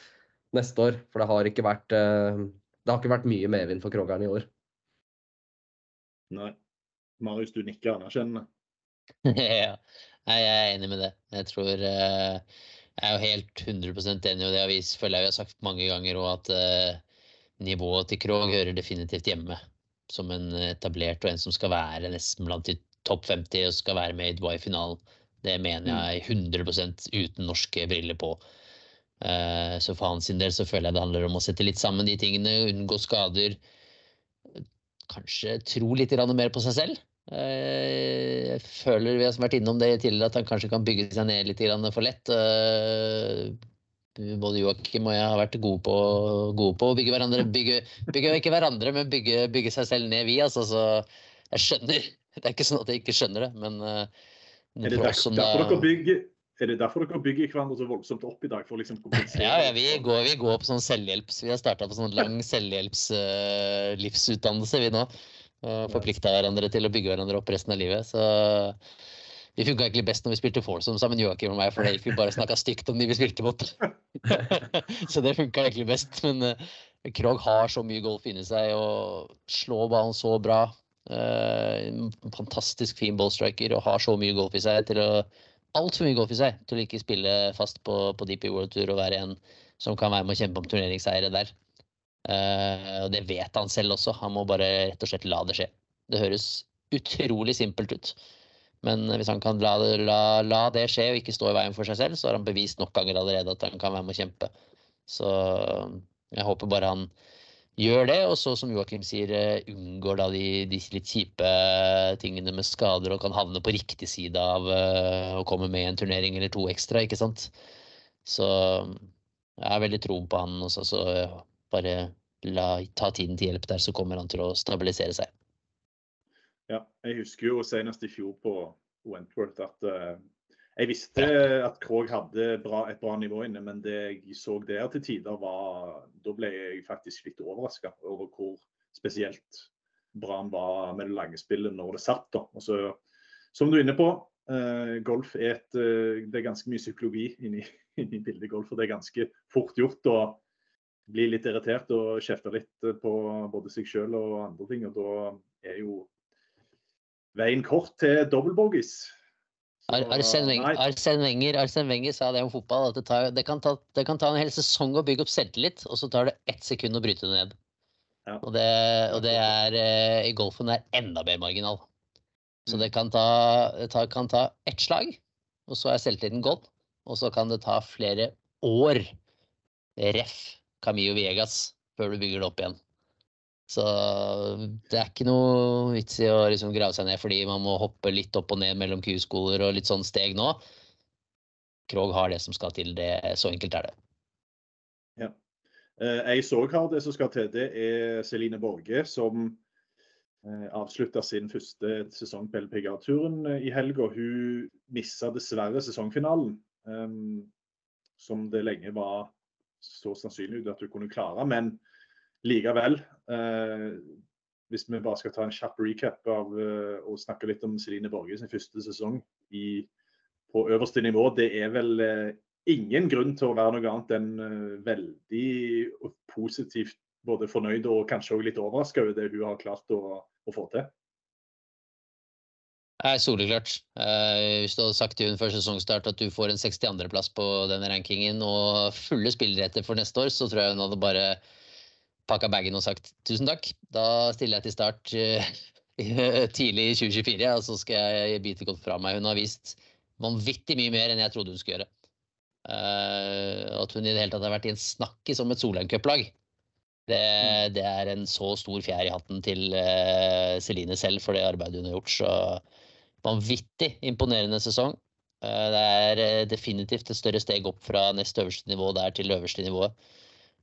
neste år. For det har ikke vært, eh, det har ikke vært mye medvind for Krogeren i år. Nei. Marius, du nikker anerkjennende. ja, jeg er enig med det. Jeg tror Jeg er jo helt 100% enig i det. jeg Vi føler jeg vi har sagt mange ganger òg at nivået til Krog hører definitivt hjemme. Som en etablert og en som skal være nesten blant de topp 50 og skal være med i Dubai-finalen. Det mener jeg 100% uten norske briller på. Eh, Så for hans del så føler jeg det handler om å sette litt sammen de tingene, unngå skader. Kanskje tro litt mer på seg selv. Eh, Jeg føler vi har vært innom det tidligere at han kanskje kan bygge seg ned litt for lett. Eh, Både Joakim og jeg har vært gode på, gode på å bygge hverandre. Bygge, bygge ikke hverandre, men bygge, bygge seg selv ned, vi. Altså, så jeg skjønner. Det er ikke sånn at jeg ikke skjønner det, men uh, Er det der, som derfor dere bygger, er det derfor dere bygger hverandre så voldsomt opp i dag? For å liksom kompensere? Ja, ja vi, går, vi går på sånn selvhjelps... Vi har starta på sånn lang selvhjelpslivsutdannelse, uh, vi nå. Og forplikta hverandre til å bygge hverandre opp resten av livet. Så vi funka egentlig best når vi spilte foursome sammen, Joakim og meg, for da gikk vi bare snakka stygt om de vi spilte mot. så det funka egentlig best. Men eh, Krog har så mye golf inni seg og slår ballen så bra. Eh, en fantastisk fin ballstriker og har så mye golf i seg til å altfor mye golf i seg til å ikke spille fast på, på DP World Tour og være en som kan være med å kjempe om turneringsseire der. Uh, og det vet han selv også. Han må bare rett og slett la det skje. Det høres utrolig simpelt ut. Men hvis han kan la, la, la det skje og ikke stå i veien for seg selv, så har han bevist nok ganger allerede at han kan være med å kjempe. Så jeg håper bare han gjør det, og så som Joakim sier, eh, unngår da de, de litt kjipe tingene med skader og kan havne på riktig side av eh, å komme med en turnering eller to ekstra, ikke sant. Så jeg har veldig tro på han også, så eh, bare la, ta tiden til hjelp der, så kommer han til å stabilisere seg. Ja, jeg husker jo senest i fjor på Wentworth at eh, jeg visste at Krog hadde bra, et bra nivå inne, men det jeg så der til tider var Da ble jeg faktisk litt overraska over hvor spesielt bra han var med det lange spillet når det satt. da. Og så, som du er inne på, eh, golf er et eh, Det er ganske mye psykologi inni, inni bildet golf, og det er ganske fort gjort å bli litt irritert og kjefte litt på både seg sjøl og andre ting. og Da er jo veien kort til dobbeltbogies. Ar- Arsen Wenger, Arsen, Wenger, Arsen Wenger sa det om fotball, at det, tar, det, kan ta, det kan ta en hel sesong å bygge opp selvtillit, og så tar det ett sekund å bryte det ned. Ja. Og, det, og det er eh, i golfen er enda mer marginal. Så Mm. det kan ta, ta, kan ta ett slag, og så er selvtilliten gått. Og så kan det ta flere år, ref. Camillo Viegas, før du bygger det opp igjen. Så det er ikke noe vits i å liksom grave seg ned fordi man må hoppe litt opp og ned mellom kuskoler og litt sånn steg nå. Krog har det som skal til. Det, så enkelt er det. Ja. Jeg så har det som skal til. Det er Celine Borge som eh, avslutta sin første sesong på LPGA-turen i helga. Hun missa dessverre sesongfinalen, eh, som det lenge var så sannsynlig at hun kunne klare. Men likevel, eh, hvis vi bare skal ta en kjapp recap av eh, og snakke litt om Celine Borge sin første sesong i, på øverste nivå, det er vel eh, ingen grunn til å være noe annet enn eh, veldig positivt både fornøyd og kanskje òg litt overraska over det hun har klart å, å få til. Nei, soleklart. Eh, hvis du hadde sagt til hun før sesongstart at du får en 62.-plass på denne rankingen og fulle spilleretter for neste år, så tror jeg hun hadde bare pakka bagen og sagt tusen takk. Da stiller jeg til start uh, tidlig i 2024, og så skal jeg bite godt fra meg. Hun har vist vanvittig mye mer enn jeg trodde hun skulle gjøre. Uh, at hun i det hele tatt har vært i en snakkis om et Solheim Cup-lag. Det, mm. det, er en så stor fjær i hatten til uh, Celine selv for det arbeidet hun har gjort. Så vanvittig imponerende sesong. Det er definitivt et større steg opp fra nest øverste nivå der til øverste nivået.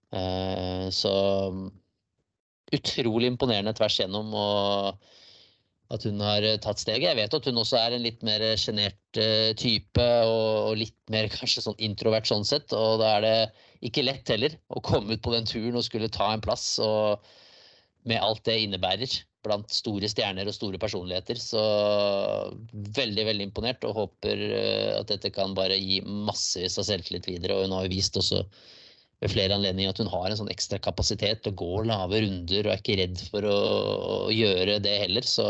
Så utrolig imponerende tvers gjennom. og at hun har eh, tatt steget. Jeg vet at hun også er en litt mer sjenert uh, type og, litt mer kanskje sånn introvert sånn sett. Og da er det ikke lett heller å komme ut på den turen og skulle ta en plass. Og med alt det innebærer blant store stjerner og store personligheter. Så veldig, veldig imponert og håper at dette kan bare gi massevis av selvtillit videre. Og hun har jo vist også ved flere anledninger at hun har en sånn ekstra kapasitet til å gå lave runder og er ikke redd for å, gjøre det heller. Så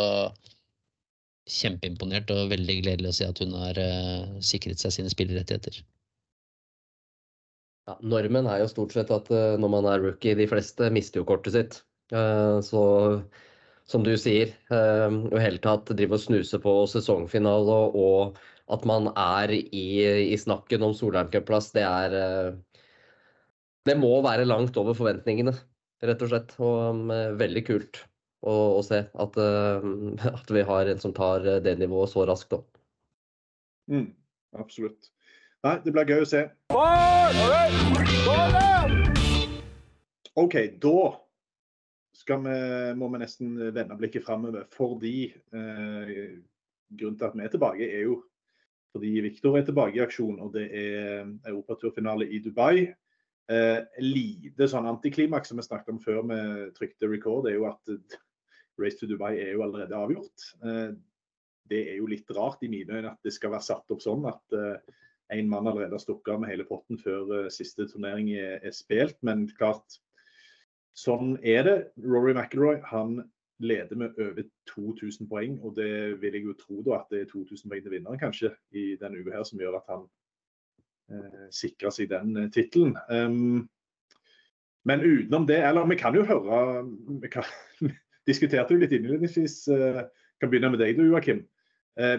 kjempeimponert og veldig gledelig å se at hun har uh, sikret seg sine spillerettigheter. Ja, normen er jo stort sett at uh, når man er rookie, de fleste mister jo kortet sitt. Uh, så som du sier, i hele tatt drive og snuse på sesongfinale og, og at man er i, i snakken om Solheim Cup-plass, det er det må være langt over forventningene, rett og slett. Og um, veldig kult å, å se at, uh, at, vi har en som tar det nivået så raskt opp. Mm, absolutt. Nei, det blir gøy å se. OK, da skal vi, må vi nesten vende blikket framover. Fordi eh, grunnen til at vi er tilbake, er jo fordi Viktor er tilbake i aksjon. Og det er europaturfinale i Dubai. Eh, lite sånn antiklimaks som vi snakket om før vi trykte record, er jo at eh, Race to Dubai er jo allerede avgjort. Eh, det er jo litt rart i mine øyne at det skal være satt opp sånn at eh, en mann allerede har stukket av med hele potten før eh, siste turnering er, er, spilt. Men klart, sånn er det. Rory McIlroy han leder med over 2000 poeng, og det vil jeg jo tro da at det er 2000 poeng til vinneren kanskje i denne uka her som gjør at han sikre seg den eh, tittelen. Um, men utenom det, eller vi kan jo høre Vi, kan, diskuterte jo litt innledningsvis. Uh, kan begynne med deg, Joakim.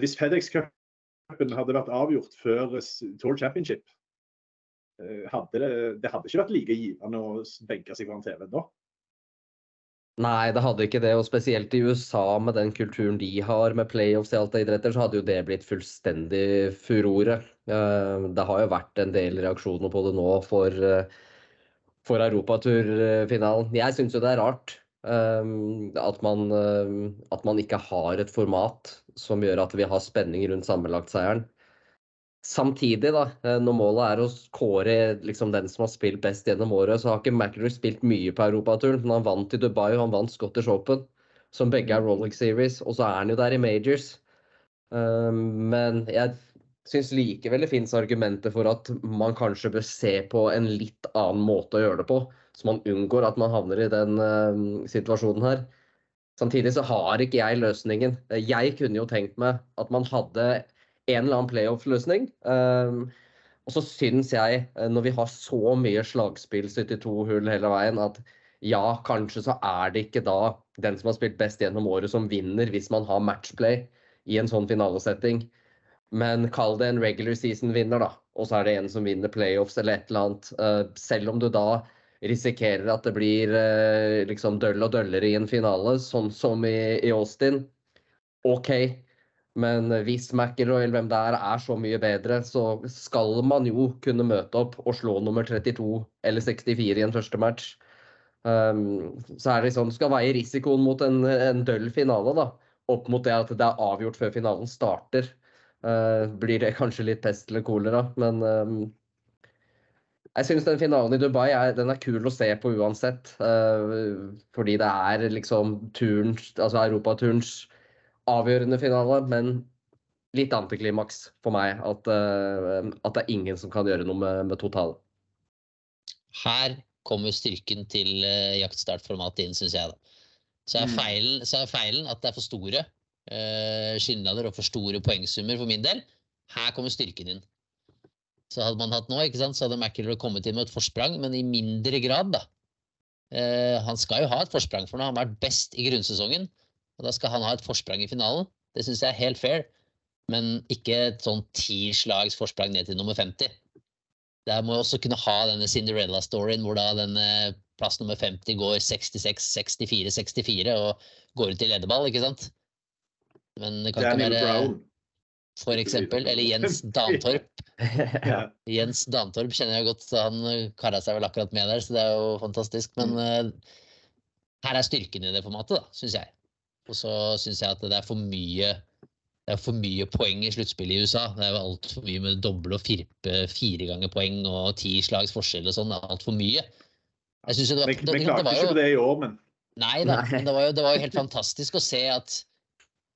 Hvis FedEx-cupen hadde vært avgjort før Tour Championship, hadde det, det hadde ikke vært like givende å benke seg foran TV-en da? Nei, det hadde ikke det. Og spesielt i USA, med den kulturen de har med playoffs i alt av idretter, så hadde jo det blitt fullstendig furore. Eh, det har jo vært en del reaksjoner på det nå for, eh, for europaturfinalen. Jeg syns jo det er rart eh, at man, at man ikke har et format som gjør at vi har spenning rundt sammenlagtseieren. Samtidig, da, eh, når målet er å kåre liksom, den som har spilt best gjennom året, så har ikke McIlroy spilt mye på europaturen. Men han vant i Dubai og han vant Scottish Open, som begge er Rolex Series. Og så er han jo der i majors. Um, men jeg syns likevel det finnes argumenter for at man kanskje bør se på en litt annen måte å gjøre det på, så man unngår at man havner i den uh, situasjonen her. Samtidig så har ikke jeg løsningen. Jeg kunne jo tenkt meg at man hadde en eller annen playoff-løsning. Um, og så syns jeg, eh, når vi har så mye slagspill, 72 hull hele veien, at ja, kanskje så er det ikke da den som har spilt best gjennom året, som vinner hvis man har matchplay i en sånn finalesetting. Men kall det en regular season-vinner, da. Og så er det en som vinner playoffs eller et eller annet. Uh, selv om du da risikerer at det blir uh, liksom døll og døllere i en finale, sånn som i Austin. OK, men hvis McIlroy eller hvem det er, er så mye bedre, så skal man jo kunne møte opp og slå nummer 32 eller 64 i en første match. Um, så er det sånn, skal veie risikoen mot en, en døll finale da, opp mot det at det er avgjort før finalen starter. Uh, blir det kanskje litt pest eller kolera, men um, jeg syns den finalen i Dubai er, den er kul å se på uansett. Uh, fordi det er liksom turens, altså europaturens avgjørende finale, men litt antiklimaks for meg. At, uh, at, det er ingen som kan gjøre noe med, med totalen. Her kommer styrken til uh, jaktstartformatet inn, syns jeg. da. Så er, mm. feilen, så er feilen at det er for store uh, skillnader og for store poengsummer for min del. Her kommer styrken inn. Så hadde man hatt nå, ikke sant, så hadde McIlroy kommet inn med et forsprang, men i mindre grad, da. Uh, han skal jo ha et forsprang, for nå har han vært best i grunnsesongen. Og da skal han ha et forsprang i finalen. Det syns jeg er helt fair. Men ikke et sånn ti slags forsprang ned til nummer 50. Der må jeg også kunne ha denne Cinderella-storyen hvor da denne plass nummer 50 går 66, 64, 64 og går ut i lederball, ikke sant? Men det kan Daniel ikke være Brown. for eksempel. Eller Jens Dantorp. Ja. Jens Dantorp kjenner jeg godt, han kara seg vel akkurat med der, så det er jo fantastisk. Men eh, her er styrken i det formatet, da, syns jeg. Og så syns jeg at det er for mye det er for mye poeng i sluttspillet i USA. Det er jo altfor mye med doble og firpe, fire ganger poeng og ti slags forskjell og sånn. Det er altfor mye. Jeg synes jo det var, Vi, det, klarte det var ikke på det i år, men Nei da, men det var, jo, det var jo helt fantastisk å se at,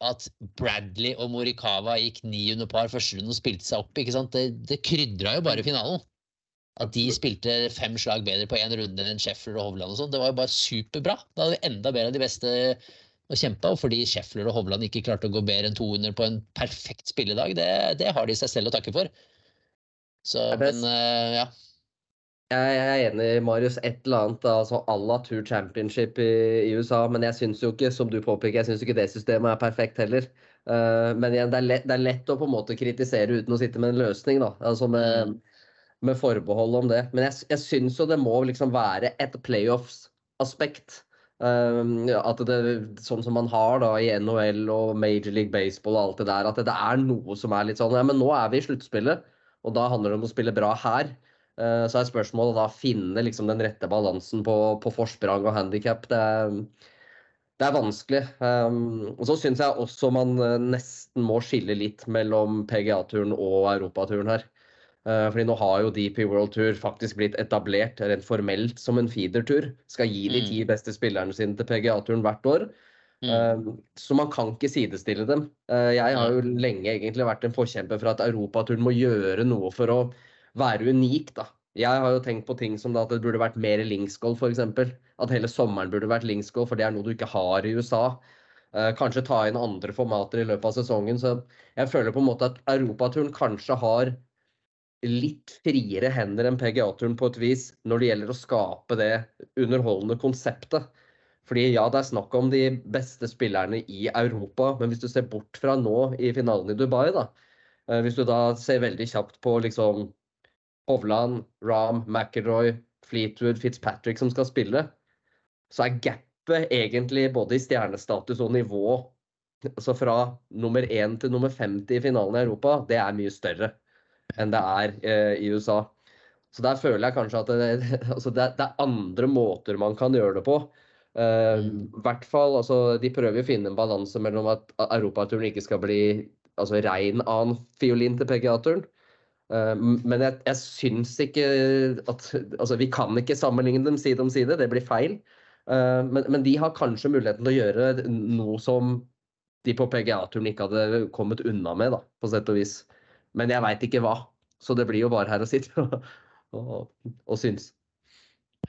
at Bradley og Morikawa gikk ni under par første runde og spilte seg opp. ikke sant? Det, det krydra jo bare finalen. At de spilte fem slag bedre på én runde enn Sheffield og Hovland og sånn. Det var jo bare superbra. Da hadde vi enda bedre enn de beste å kjempe. Og fordi Sheffield og Hovland ikke klarte å gå bedre enn 200 på en perfekt spilledag, det, det har de seg selv å takke for. Så, men uh, ja. Jeg er enig, Marius. Et eller annet altså à la Tour Championship i, i USA. Men jeg syns jo ikke, som du påpeker, jeg synes ikke det systemet er perfekt heller. Uh, men igjen, det er, lett, det er lett å på en måte kritisere uten å sitte med en løsning, da. Altså med, med forbehold om det. Men jeg, jeg syns jo det må liksom være et playoffs-aspekt. Um, at det, sånn som man har da i NHL og Major League Baseball og alt det der, at det, er noe som er litt sånn Ja, men nå er vi i sluttspillet, og da handler det om å spille bra her. Eh, Så er spørsmålet da finne liksom den rette balansen på, på forsprang og handikap. Det, det er vanskelig. Um, og så syns jeg også man eh, nesten må skille litt mellom PGA-turen og Europaturen her. Eh, Fordi nå har jo DP World Tour faktisk blitt etablert rent formelt som en feedertur. Skal gi de Mm. ti beste spillerne sine til PGA-turen hvert år. Mm. Eh, Så man kan ikke sidestille dem. Eh, Jeg har jo lenge egentlig vært en forkjemper for at Europaturen må gjøre noe for å være unik, da. Jeg har jo tenkt på ting som da at det burde vært mer linksgolf, f.eks. At hele sommeren burde vært linksgolf, for det er noe du ikke har i USA. Kanskje ta inn andre formater i løpet av sesongen. Så jeg føler på en måte at Europaturen kanskje har litt friere hender enn PGA-turen på et vis når det gjelder å skape det underholdende konseptet. Fordi ja, det er snakk om de beste spillerne i Europa, men hvis du ser bort fra nå i finalen i Dubai, da. eh, Hvis du da ser veldig kjapt på liksom Hovland, Ram, McIlroy, Fleetwood, Fitzpatrick som skal spille, så er gapet egentlig både i stjernestatus og nivå altså fra nummer 1 til nummer 50 i finalen i Europa, det er mye større enn det er eh, i USA. Så der føler jeg kanskje at det, altså det, det er andre måter man kan gjøre det på. Uh, hvert fall, altså, De prøver å finne en balanse mellom at europaturen ikke skal bli altså, rein annen fiolin til PGA-turen. Uh, men jeg, jeg syns ikke at Altså, vi kan ikke sammenligne dem side om side, det blir feil. Uh, men, men de har kanskje muligheten til å gjøre noe som de på PGA-turen ikke hadde kommet unna med, da, på sett og vis. Men jeg veit ikke hva. Så det blir jo bare her å sitte og, og, og synes.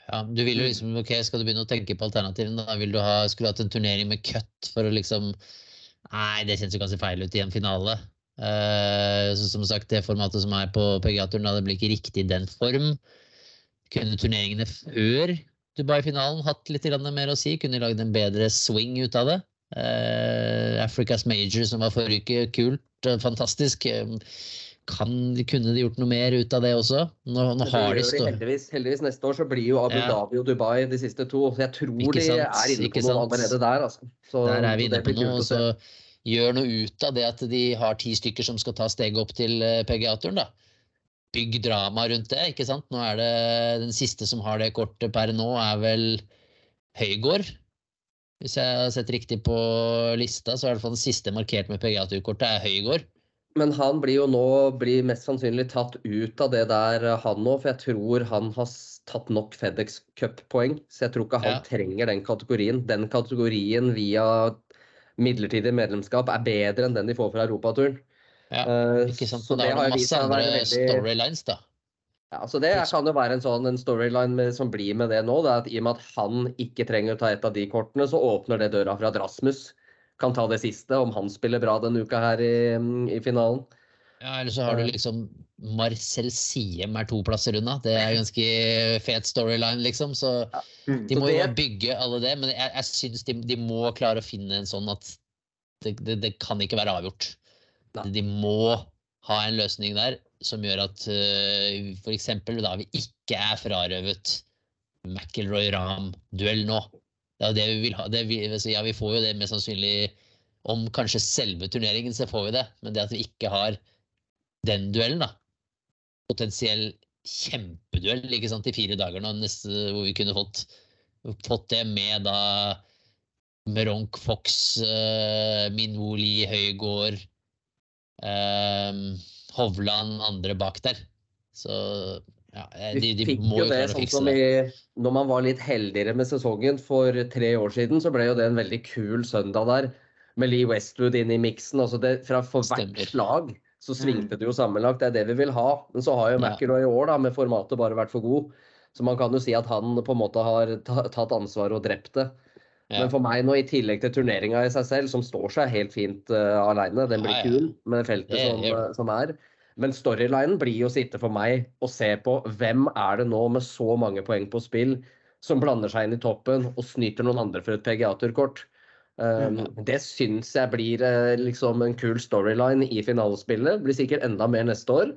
Ja, du vil jo liksom, ok, Skal du begynne å tenke på alternativene, da vil du ha, skulle du hatt en turnering med cut for å liksom Nei, det kjennes jo ganske feil ut i en finale. Uh, så som sagt, det formatet som er på PGA-turen, det blir ikke riktig i den form. Kunne turneringene før Dubai-finalen hatt litt mer å si? Kunne lagd en bedre swing ut av det? Eh, Africa's Major som var forrige uke, kult, fantastisk. Eh, Kan, kunne de gjort noe mer ut av det også? Nå, nå har de stå... heldigvis, heldigvis neste år så blir jo Abu Ja. Dhabi og Dubai de siste to. Så jeg tror de er inne på noe allerede der. Altså. Så, Der er vi inne på noe. Så gjør noe ut av det at de har ti stykker som skal ta steget opp til eh, PGA-turen, da. Bygg drama rundt det, ikke sant. Nå er det den siste som har det kortet per nå, er vel Høygård. Hvis jeg har sett riktig på lista, så er i hvert fall den siste markert med PGA-turkortet er Høygård. Men han blir jo nå blir mest sannsynlig tatt ut av det der, eh, han nå. For jeg tror han har tatt nok FedEx Cup-poeng. Så jeg tror ikke han Ja. trenger den kategorien. Den kategorien via midlertidig medlemskap er bedre enn den de får fra Europaturen. Ja, Eh, ikke sant? så Men da har du masse andre veldig- storylines, da. Ja, så Det kan jo være en sånn en storyline med, som blir med det nå. Det er at I og med at han ikke trenger å ta et av de kortene, så åpner det døra for at Rasmus kan ta det siste, om han spiller bra denne uka her i, i finalen. Ja, eller så har du liksom Marcel Siem er to plasser unna. Det er ganske fet storyline, liksom. Så Mm. de må jo bygge alle det. Men jeg, jeg syns de, de må klare å finne en sånn at det, det, det kan ikke være avgjort. Nei. De må ha en løsning der som gjør at uh, f.eks. da vi ikke er frarøvet McIlroy-Ram-duell nå. Det er det vi vil ha. Vi, altså, ja, vi får jo det mest sannsynlig om kanskje selve turneringen, så får vi det. Men det at vi ikke har den duellen, da. Potensiell kjempeduell ikke sant, i fire dager nå, neste, hvor vi kunne fått, fått det med da Meronk Fox, uh, Minwoli Høygård, eh, Hovland andre bak der. Så ja, eh, de, de fikk jo det sånn som i Når man var litt heldigere med sesongen for tre år siden, så ble jo det en veldig kul søndag der. Med Lee Westwood inn i miksen. Altså det, fra for hvert slag så svingte det jo sammenlagt. Det er det vi vil ha. Men så har jo. McIlroy i år da, med formatet bare vært for god. Så man kan jo si at han på en måte har tatt ansvar og drept det. Ja. Men for meg nå, i tillegg til turneringa i seg selv, som står seg helt fint uh, aleine, den blir Ja, kul med feltet som, eh, som er. Men storylinen blir jo å sitte for meg og se på hvem er det nå med så mange poeng på spill som blander seg inn i toppen og snyter noen andre for et PGA-turkort. Um, det syns jeg blir uh, liksom en kul storyline i finalespillet. Blir sikkert enda mer neste år.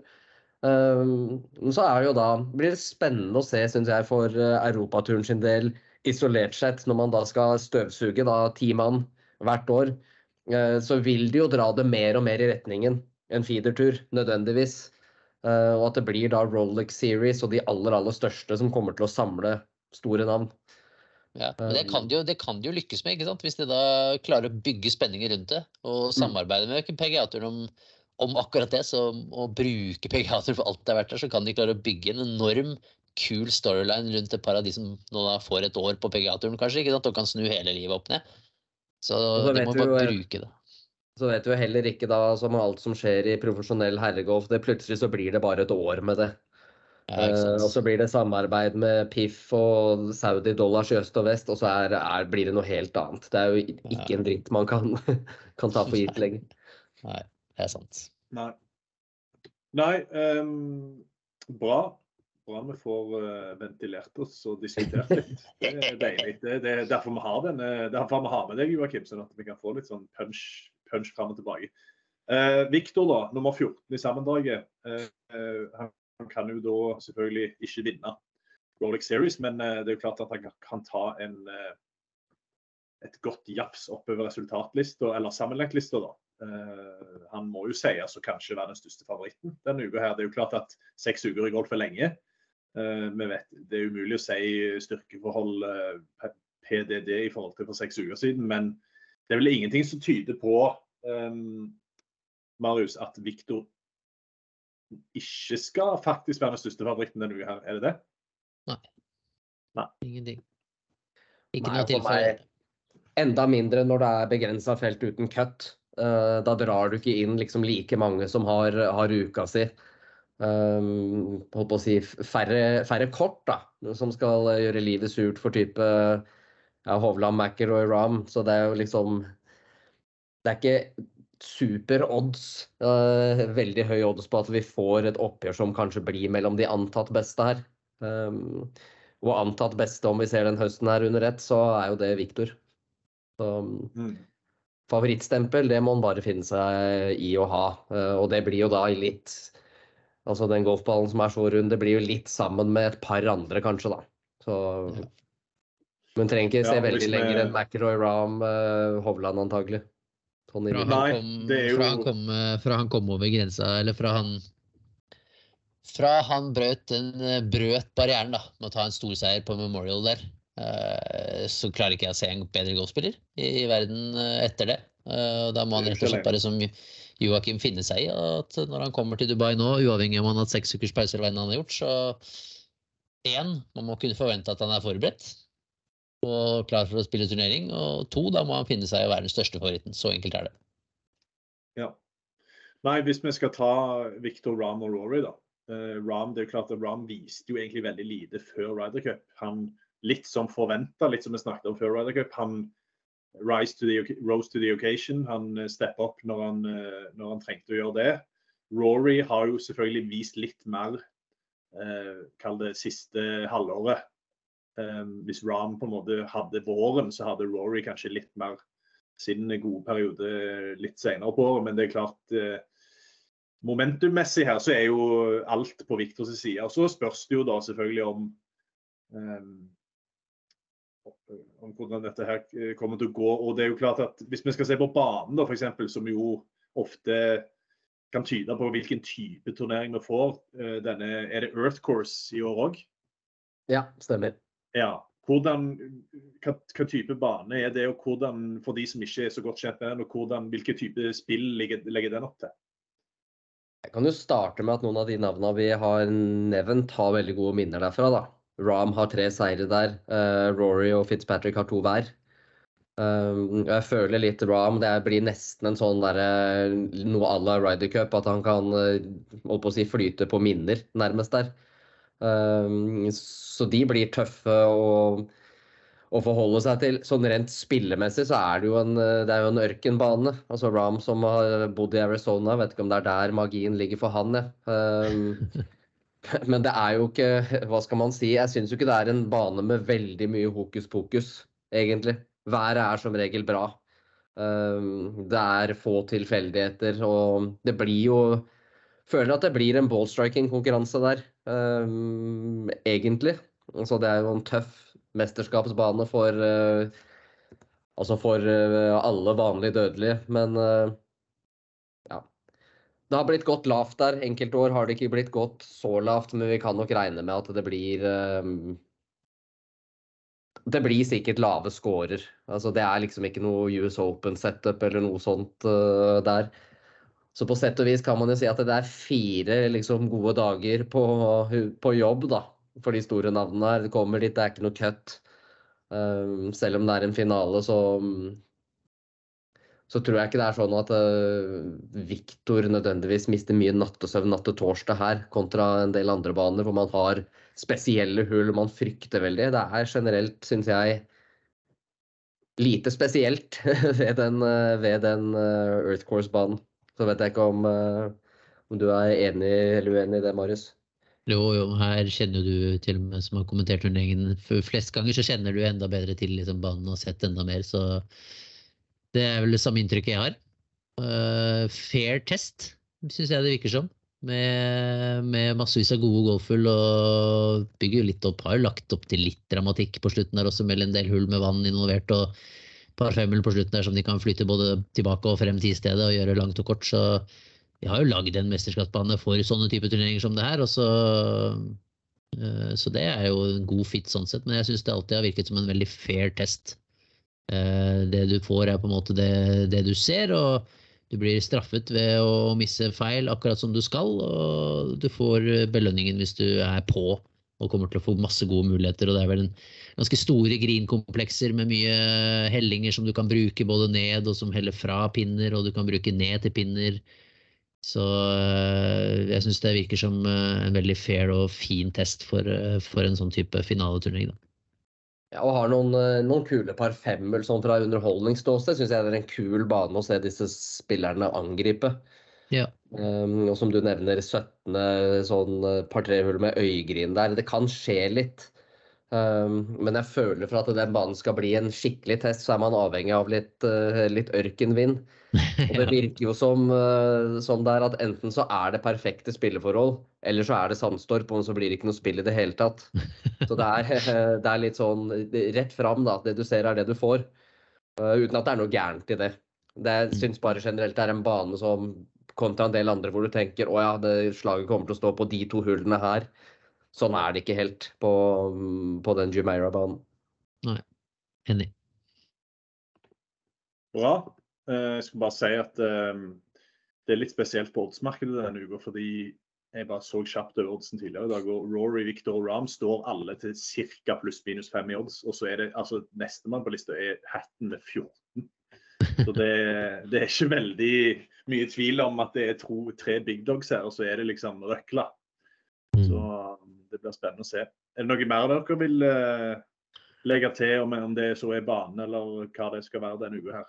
Um, så er det jo da blir det spennende å se, syns jeg, for uh, europaturen sin del isolert sett, når man da skal støvsuge da ti mann hvert år, eh, så vil de jo dra det mer og mer i retningen en feedertur, nødvendigvis. Eh, og at det blir da Rolex Series og de aller, aller største som kommer til å samle store navn. Ja, men det kan, de jo, det kan de jo lykkes med, ikke sant? hvis de da klarer å bygge spenninger rundt det. Og samarbeide med PGA-turen om, om akkurat det. Så å bruke PGA-turen for alt det er verdt så kan de klare å bygge en enorm kul storyline rundt et par av de som nå da får et år på PGA-turen, kanskje. ikke sant? Og kan snu hele livet opp ned. Så så de må bare jo- bruke det. Så vet du jo heller ikke da, som alt som skjer i profesjonell herregolf, det plutselig så blir det bare et år med det. Ja, Eh, og så blir det samarbeid med Piff og Saudi dollars i øst og vest, og så er, er, blir det noe helt annet. Det er jo ikke en dritt man kan, kan ta for gitt lenger. Nei, det er sant. Nei. Nei um, bra. Bra vi får eh, ventilert oss og diskutert litt. Det er deilig. Det, det er derfor vi har denne, derfor vi har med deg, Joakim, sånn at vi kan få litt sånn punch, punch fram og tilbake. Uh, Viktor, da, nummer 14 i sammendraget. Eh, eh, han, kan jo da selvfølgelig ikke vinne Rolex Series, men eh, det er jo klart at han kan ta en, eh, et godt jafs oppover resultatlista, eller sammenlagtlista, da. Uh, han må jo sies å kanskje være den største favoritten denne uka. her. Det er jo klart at seks uker i golf er lenge. Eh, vi vet, det er umulig å si styrkeforhold eh, PDD i forhold til for seks uker siden, men det er vel ingenting som tyder på um, Marius, at Viktor ikke skal faktisk være den største favoritten denne uka. her. Er det det? Ingenting. Ikke Nei, noe tilfelle. Enda mindre når det er begrensa felt uten cut. Eh, da drar du ikke inn liksom like mange som har, har uka si. Um, holdt på å si færre, færre kort, da, som skal eh, gjøre livet surt for type ja, Hovland, McIlroy, Ram. Så det er jo liksom Det er ikke super odds. Uh, veldig høy odds på at vi får et oppgjør som kanskje blir mellom de antatt beste her. Um, og antatt beste, om vi ser den høsten her under ett, så er jo det Viktor. Mm. favorittstempel, det må han bare finne seg i å ha. Uh, Og det blir jo da litt Altså den golfballen som er så rund, det blir jo litt sammen med et par andre, kanskje, da. Så Ja. Men trenger ikke se Ja, veldig liksom, lenger eh, enn McIlroy, Ram, uh, Hovland antagelig. Tony Fra han, kom, det er jo- fra, han kom, eh, fra han kom over grensa, eller fra han Fra han brøt, den, eh, brøt barrieren da, med å ta en storseier på Memorial der, eh, så klarer ikke jeg å se en bedre golfspiller i, i verden eh, etter det. Eh, Da må han rett og slett bare bare som Joakim finne seg i at når han kommer til Dubai nå, uavhengig om han har hatt seks ukers pause eller hva han har gjort, så én, man må kunne forvente at han er forberedt og klar for å spille turnering. Og to, da må han finne seg i å være den største favoritten. Så enkelt er det. Ja. Nei, hvis vi skal ta Victor Ram og Rory, da. Eh, Ram, det er jo klart at Ram viste jo egentlig veldig lite før Ryder Cup. Han litt som forventa, litt som vi snakket om før Ryder Cup. Han rise to the, rose to the occasion. Han steppet steppa opp når han, eh, når han trengte å gjøre det. Rory har jo selvfølgelig vist litt mer, eh, kall det siste halvåret. Eh, hvis Ram på en måte hadde våren, så hadde Rory kanskje litt mer sin gode periode litt senere på året. Men det er klart eh, Momentummessig her så er jo alt på Viktors side. Og så spørs det jo da selvfølgelig om um, om hvordan dette her kommer til å gå. Og det er jo klart at Hvis vi skal se på banen, da, for eksempel, som jo ofte kan tyde på hvilken type turnering vi får. Denne, er det Earth Course i år òg? Ja, stemmer. Ja. Hvordan, hva, hva, type bane er det, og hvordan, for de som ikke er så godt kjent med den, og hvordan, hvilke type spill legger, legger den opp til? Jeg kan jo starte med at noen av de navnene vi har nevnt, har veldig gode minner derfra. da. Ram har tre seire der. Uh, Rory og Fitzpatrick har to hver. Um, jeg føler litt Ram Det blir nesten en sånn der, noe à la Ryder Cup. At han kan uh, si, flyte på minner, nærmest der. Så de blir tøffe å, å, forholde seg til. Sånn rent spillemessig så er det jo en, det jo en ørkenbane. Altså Ram som har bodd i Arizona, vet ikke om det er der magien ligger for han. Ja. Um, men det er jo ikke Hva skal man si? Jeg syns jo ikke det er en bane med veldig mye hokus pokus, egentlig. Været er som regel bra. Um, det er få tilfeldigheter, og det blir jo Føler at det blir en ballstriking-konkurranse der um, egentlig. Så det er jo en tøff mesterskapsbane for uh, Altså for uh, alle vanlige dødelige. Men uh, ja. Det har blitt gått lavt der. Enkelte år har det ikke blitt gått så lavt, men vi kan nok regne med at det blir Det blir sikkert lave scorer. Altså, det er liksom ikke noe US Open-setup eller noe sånt der. Så på sett og vis kan man jo si at det er fire liksom, gode dager på, på, jobb da, for de store navnene her. Det kommer dit, det er ikke noe cut. Um, selv om det er en finale, så, så tror jeg ikke det er sånn at uh, Viktor nødvendigvis mister mye nattesøvn natt til torsdag her, kontra en del andre baner hvor man har spesielle hull man frykter veldig. Det er generelt, syns jeg, lite spesielt ved den, uh, ved den uh, Earth Course-banen. Så vet jeg ikke om, uh, om du er enig eller uenig i det, Marius? Jo, jo, her kjenner du til og med som har kommentert turneringen flest ganger, så kjenner du enda bedre til liksom, banen og sett enda mer. Så det er vel det samme inntrykket jeg har. Uh, fair test, syns jeg det virker som. Med, med massevis av gode golfhull og bygger jo litt opp. Har jo lagt opp til litt dramatikk på slutten der også, med en del hull med vann involvert. og par femmel på slutten der som de kan flytte både tilbake og frem til stedet og gjøre langt og kort. Så vi har jo lagd en mesterskapsbane for sånne typer turneringer som det her. og så Uh, så det er jo en god fit sånn sett, men jeg syns det alltid har virket som en veldig fair test. Eh, det du får, er på en måte det, det, du ser, og du blir straffet ved å misse feil akkurat som du skal, og du får belønningen hvis du er på og kommer til å få masse gode muligheter. og Det er vel en ganske store grinkomplekser med mye hellinger som du kan bruke både ned og som heller fra pinner, og du kan bruke ned til pinner. Så eh, jeg syns det virker som eh, en veldig fair og fin test for, for en sånn type finaleturnering. Ja, og har noen, noen kule par femmel sånn fra underholdningsståsted. Syns jeg det er en kul bane å se disse spillerne angripe. Ja. Um, og som du nevner, 17. sånn par-tre hull med øygrin der. Det kan skje litt. Um, men jeg føler for at den banen skal bli en skikkelig test, så er man avhengig av litt, uh, litt ørkenvind. Og det virker jo som, uh, som det er at enten så er det perfekte spilleforhold, eller så er det sandstorp, og så blir det ikke noe spill i det hele tatt. Så det er, det er litt sånn rett fram, da. Det du ser, er det du får. Uh, uten at det er noe gærent i det. Det mm. syns bare generelt det er en bane som kontra en del andre hvor du tenker å ja, det slaget kommer til å stå på de to hullene her. Sånn er det ikke helt på, på den Jumeirah-banen. Nei, enig. Bra. Eh, jeg skal bare si at um, det er litt spesielt på oddsmarkedet denne uka. Fordi jeg bare så kjapt over oddsen tidligere i dag, og Rory, Victor og Ram står alle til ca. pluss-minus fem i odds. Og så er det altså nestemann på lista er Hatten med 14. Så det, det, er ikke veldig mye tvil om at det er to, tre big dogs her, og så er det liksom røkla. Mm. Så det blir spennende å se. Er det noe mer dere vil uh, legge til om, om det så er bane, eller hva det skal være denne uka her?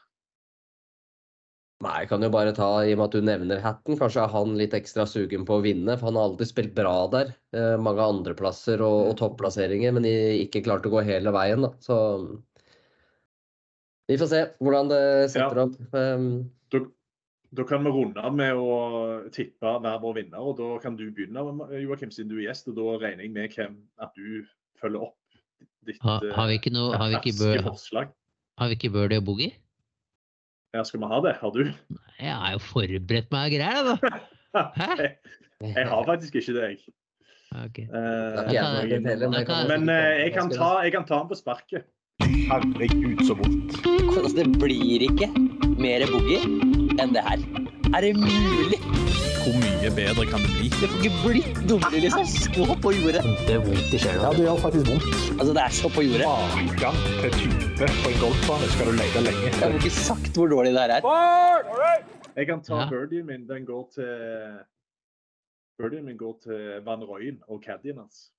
Nei, jeg kan jo bare ta, i og med at du nevner hatten, kanskje er han litt ekstra sugen på å vinne. For han har alltid spilt bra der. Eh, mange andreplasser og, og topplasseringer, men ikke klart å gå hele veien. Da. Så vi får se hvordan det setter Ja. opp. Um, Da, da kan vi runde av med å tippe hver vår vinner. og Da kan du begynne, Joakim, siden du er gjest. og Da regner jeg med hvem, at du følger opp ditt Ha, har vi ikke noe Har vi ikke, bør, forslag. har vi ikke Birdie og Boogie? Ja, skal vi ha det? Har du? Jeg har jo forberedt meg og greier, da. Hæ? Jeg har faktisk ikke det, jeg. Eh, jeg men jeg kan- men eh, jeg kan ta, jeg kan ta den på sparket. Herregud, så vondt. Altså, det blir ikke mer boogie enn det her. Er det mulig? Hvor mye bedre kan det bli? Det får ikke blitt dummere, liksom. Så på jordet. Det er vondt i sjela. Ja, det gjør faktisk vondt. Altså, det er så på jordet. Magegang til type på en golfbane skal du lete lenge. Jeg har ikke sagt hvor dårlig det her er. Jeg kan ta Ja. birdien min. Den går til Birdien min går til Van Røyen og caddien hans.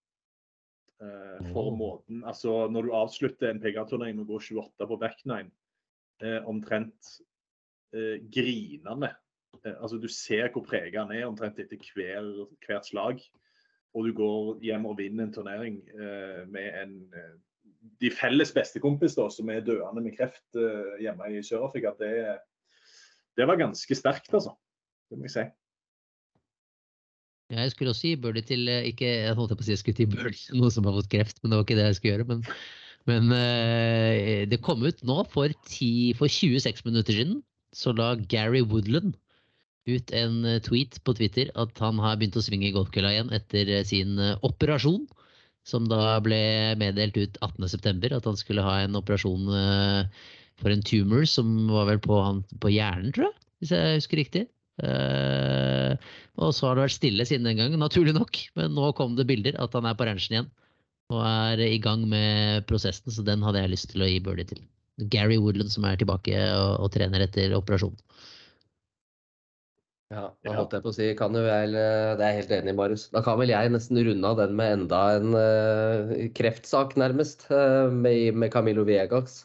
Eh, for Oh. måten Altså, når du avslutter en PGA-turnering med å gå 28 på back nine, eh, omtrent eh, grinende Altså, du ser hvor prega han er omtrent etter hver, hvert slag. Og du går hjem og vinner en turnering eh, med en eh, de felles bestekompis da, som er døende med kreft eh, hjemme i Sør-Afrika. Det, det var ganske sterkt, altså. Det må jeg si. Jeg skulle også gi birdie til eh, ikke, Jeg holdt på å si jeg skulle til birdie, noe som har fått kreft, men det var ikke det jeg skulle gjøre. Men, men eh, det kom ut nå for, 10, for 26 minutter siden, så la Gary Woodland ut en eh, tweet på Twitter at han har begynt å svinge golfkølla igjen etter eh, sin eh, operasjon. Som da ble meddelt ut 18.9. At han skulle ha en operasjon for en tumor som var vel på, han, på hjernen, tror jeg. Hvis jeg husker riktig. Uh, og så har det vært stille siden den gang, naturlig nok. Men nå kom det bilder at han er på ranchen igjen. Og er i gang med prosessen, så den hadde jeg lyst til å gi birdie til. Gary Woodland som er tilbake og, og trener etter operasjon. Ja, da holdt jeg på å si, kan jo vel, eh, det er jeg helt enig i, Marius. Da kan vel jeg nesten runde av den med enda en uh, kreftsak, nærmest, uh, med, med Camilo Viegas.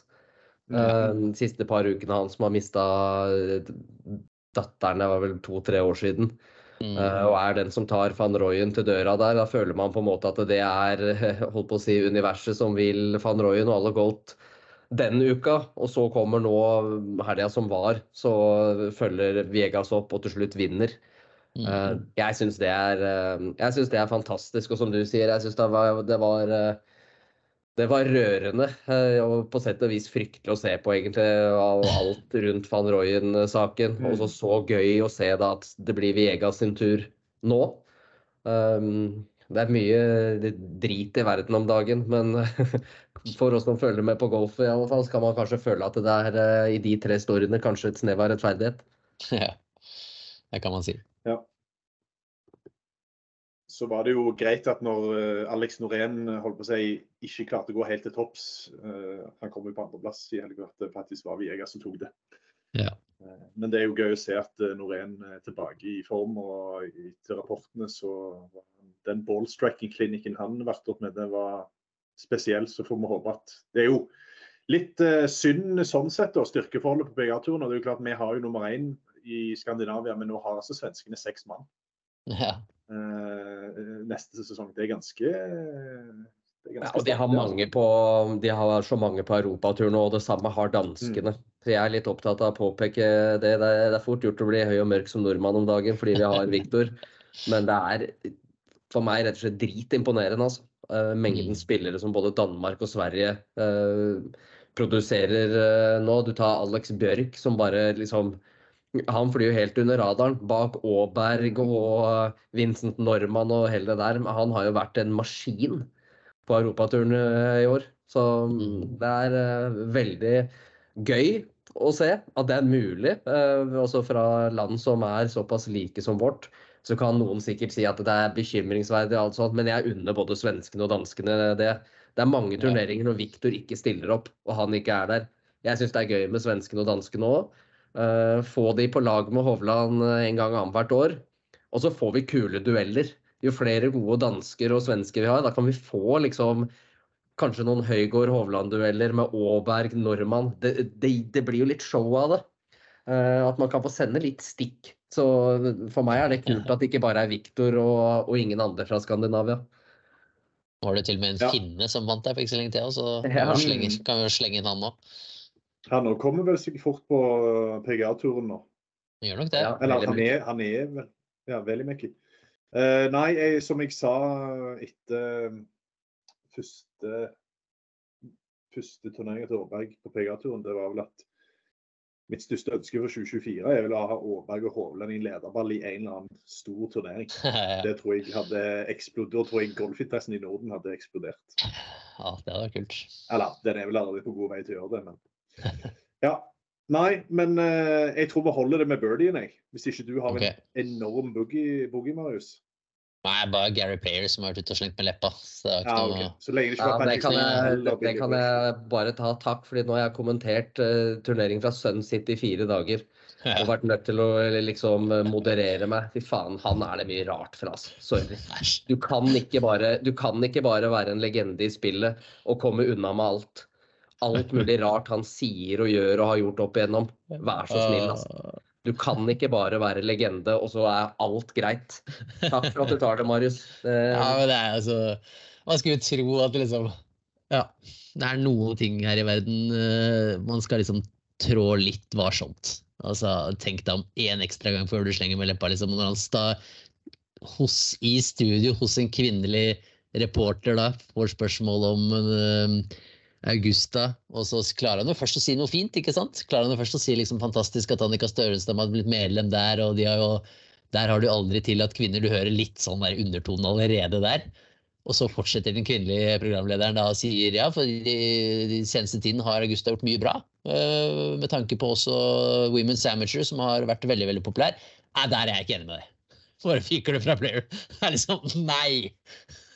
Uh, de siste par ukene han som har mista datteren, det var vel to-tre år siden. Mm. og er den som tar van Royen til døra der. Da føler man på en måte at det er holdt på å si, universet som vil van Royen og alle Golt den uka. Og så kommer nå helga som var, så følger Viegas opp og til slutt vinner. Mm. Eh, jeg syns det, eh, det er fantastisk. Og som du sier, jeg syns det var, det var eh, det var rørende og på sett og vis fryktelig å se på, egentlig, av alt rundt van Royen-saken. Og så så gøy å se da at det blir Viegas sin tur nå. Um, det er mye drit i verden om dagen, men for oss som følger med på golf, i alle fall, så kan man kanskje føle at det er eh, i de tre storyene kanskje et snev av rettferdighet. Ja, det kan man si. Så var det jo greit at når eh, Alex Norén eh, holdt på å si, ikke klarte å gå helt til topps Han kom jo på andreplass i helga, at det faktisk var Viega som tok det. Ja. Eh, Men det er jo gøy å se at eh, Norén er tilbake i form. og Etter rapportene så den ballstracking-klinikken han vært opp med, det var spesiell. Så får vi håpe at Det er jo litt eh, synd sånn sett, da, styrkeforholdet på PGA-turen. og det er jo klart Vi har jo nummer én i Skandinavia, men nå har altså svenskene seks mann Ja. neste sesong. Det er ganske, Ja, og de har, mange på, de har så mange på europatur nå, og det samme har danskene. Så jeg er litt opptatt av å påpeke det. Det er, det er fort gjort å bli høy og mørk som nordmann om dagen fordi vi har Viktor. Men det er for meg rett og slett dritimponerende. Altså. Eh, mengden Mm. spillere som både Danmark og Sverige eh, produserer eh, nå. Du tar Alex Bjørk som bare liksom han flyr jo helt under radaren, bak Aaberg og Vincent Norman og hele det der. Men han har jo vært en maskin på europaturen eh, i år. Så mm, det er eh, veldig gøy å se at det er mulig. eh, Også fra land som er såpass like som vårt. Så kan noen sikkert si at det er bekymringsverdig, og alt sånt, men jeg unner både svenskene og danskene det. Det er mange turneringer når Viktor ikke stiller opp og han ikke er der. Jeg syns det er gøy med svenskene og danskene òg. få de på lag med Hovland eh, en gang annethvert år. Og så får vi kule dueller. Jo flere gode dansker og svensker vi har, da kan vi få liksom kanskje noen Høygård-Hovland-dueller med Aaberg, Normann. Det, det, det blir jo litt show av det. Uh, at man kan få sende litt stikk. Så for meg er det kult at det ikke bare er Viktor og, og ingen andre fra Skandinavia. Nå Var det til og med en Ja. finne som vant der for ikke så lenge til, så Ja. kan vi slenge, kan vi jo slenge inn han nå. Han nå kommer vel sikkert fort på PGA-turen nå. Gjør nok det. Ja. Eller han er, han er vel Ja, veldig mektig. Eh, nei, jeg, som jeg sa etter første første turneringen til Åberg på PGA-turen, det var vel at mitt største ønske for 2024 er vel å ha Åberg og Hovland i lederball i en eller annen stor turnering. Det tror jeg hadde eksplodert. Da tror jeg golfinteressen i Norden hadde eksplodert. ja, det hadde vært kult. Eller, den er vel allerede på god vei til å gjøre det, men Ja. Nei, men uh, jeg tror vi holder det med birdien, jeg. Hvis ikke du har okay. en enorm boogie, boogie Marius. Nei, bare Gary Player som har vært ute og slengt med leppa. Så Ja, okay. ok. Så lenge det ikke Ja, var det kan, jeg, det, det kan jeg bare ta takk, fordi nå har jeg kommentert uh, turnering fra Sun City i fire dager. Og vært nødt til å liksom moderere meg. Fy faen, han er det mye rart fra, altså. Sorry. Du kan, ikke bare, du kan ikke bare være en legende i spillet og komme unna med alt. Alt mulig rart han sier og gjør og har gjort opp igjennom. Vær så snill, altså. Du kan ikke bare være legende, og så er alt greit. Takk for at du tar det, Marius. Ja, men det er altså Man skulle jo tro at liksom Ja, det er noen ting her i verden eh, man skal liksom trå litt varsomt. Altså, tenk deg om én ekstra gang før du slenger med leppa, liksom. Når han sta hos, i studio hos en kvinnelig reporter da, får spørsmål om eh, Augusta, og så klarer han jo først å si noe fint, ikke sant? Klarer han jo først å si liksom fantastisk at Annika Størenstam har blitt medlem der, og de har jo der har du aldri til at kvinner. Du hører litt sånn der undertone allerede der. Og så fortsetter den kvinnelige programlederen da og sier ja, for i de seneste tiden har Augusta gjort mye bra. Uh, med tanke på også Women's Amateur, som har vært veldig veldig populær. Nei, der er jeg ikke enig med deg. Bare fyker det fra player. Det er liksom nei.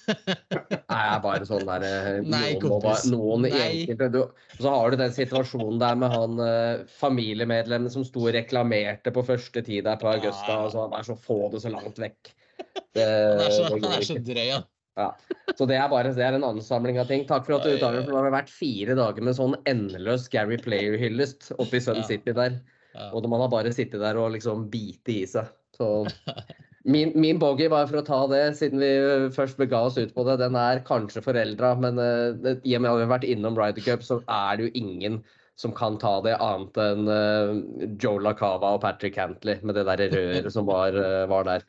Nei, jeg er bare sånn der eh, Nei, kompis. noen enkelte du, Så har du den situasjonen der med han eh, familiemedlemmet som sto og reklamerte på første tid der på Augusta. Ja. og så Vær så få det så langt vekk. Det, Han er så, han er så drøy, han. Så det er bare det er en ansamling av ting. Takk for at du uttaler for det har vært fire dager med sånn endeløs Gary Player-hyllest oppe i Sun Ja. City der. Ja. Og man har bare sittet der og liksom bite i seg. Så min, min bogey, bare for å ta det, siden vi først bega oss ut på det, den er kanskje foreldra, men uh, i og med at vi har vært innom Ryder Cup, så er det jo ingen som kan ta det annet enn uh, Joe LaCava og Patrick Cantley med det der røret som var, uh, var der.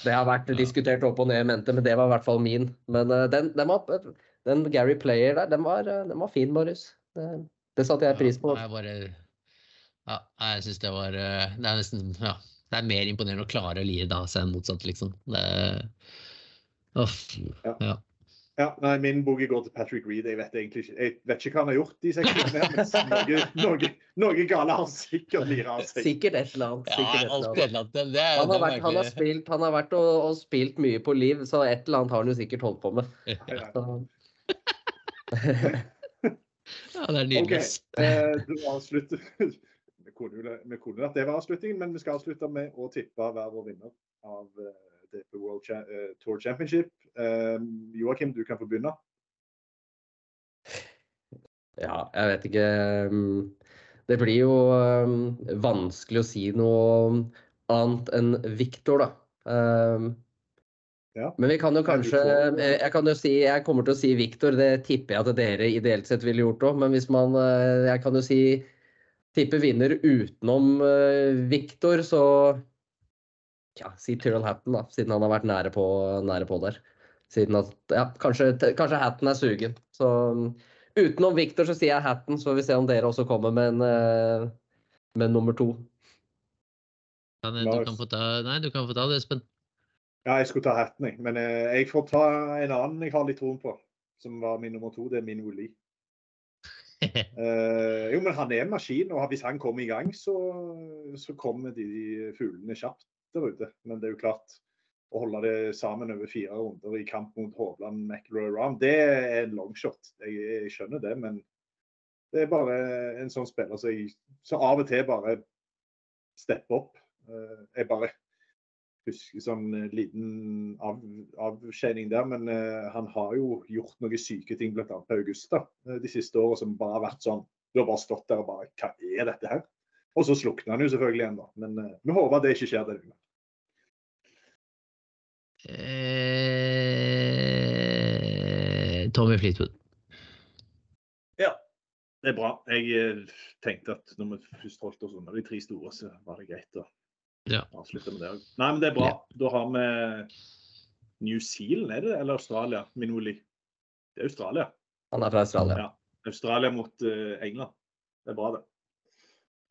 Det har vært diskutert opp og ned i mente, men det var i hvert fall min. Men uh, den, den, var, den Gary Player der, den var, den var fin, Marius. Det, det satte jeg pris på. Ja, jeg bare Ja, jeg syns det var Det er nesten Ja. Det er mer imponerende å klare å lire da seg enn motsatt, liksom. Det Uff. Ja. Ja. Ja, nei, Min boogie går til Patrick Reed. Jeg vet egentlig ikke jeg vet ikke hva han har gjort de seks ukene. men Noe, noe, noe gale har han sikkert lira av seg. Sikkert et eller annet. Ja, Sikkert et eller annet. et eller annet. Det, det er, Han har, vært, han, har spilt, han har vært og, og spilt mye på liv, så et eller annet har han jo sikkert holdt på med. Ja. Ja, det er nydelig. OK. Eh, du avslutter kunne vi kunne at det var avslutningen, men vi skal avslutte med å tippe hver vår vinner av eh, DP World Cha eh, Tour Championship. Eh, Joakim, du kan få begynne. ja, jeg vet ikke Det blir jo vanskelig å si noe annet enn Viktor, da. Ja. Men vi kan jo kanskje Jeg kan jo si Jeg kommer til å si Viktor, det tipper jeg at dere ideelt sett ville gjort òg, men hvis man Jeg kan jo si tippe vinner utenom uh, Viktor, så ja, si Tyrrell Hatton, da, siden han har vært nære på, nære på der. Siden at Ja, kanskje, kanskje Hatton er sugen. Så um, utenom Victor så sier jeg Hatton, så får vi se om dere også kommer med en, eh, med en nummer to. Kan, du, kan få ta, nei, du kan få ta det, Espen. Ja, jeg skulle ta hatten, jeg. Men eh, jeg får ta en annen jeg har litt troen på. Som var min nummer to. Det er min Oli. Eh, jo, men han er en maskin, og hvis han kommer i gang, så, så kommer de fuglene kjapt der ute. Men det er jo klart, å holde det sammen over fire runder i kamp mot Hovland, McIlroy Round, det er en longshot. Jeg, jeg skjønner det, men det er bare en sånn spiller som så av og til bare stepper opp. Eh, jeg bare husker sånn eh, liten av, avskjedning der, men eh, han har jo gjort noen syke ting, bl.a. på Augusta eh, de siste årene, som bare har vært sånn Du har bare stått der og bare Hva er dette her? Og så slukner han jo selvfølgelig igjen, da. Men eh, vi håper det ikke skjer denne uka. Eh, Tommy Fleetwood. Ja, det er bra. Jeg tenkte at når vi først holdt oss under de tre store, så var det greit å Ja. avslutte med det òg. Nei, men det er bra. Da har vi New Zealand, er det? Eller Australia? Minoli. Det er Australia. Han er fra Australia. Ja. Australia mot uh, England. Det er bra, det.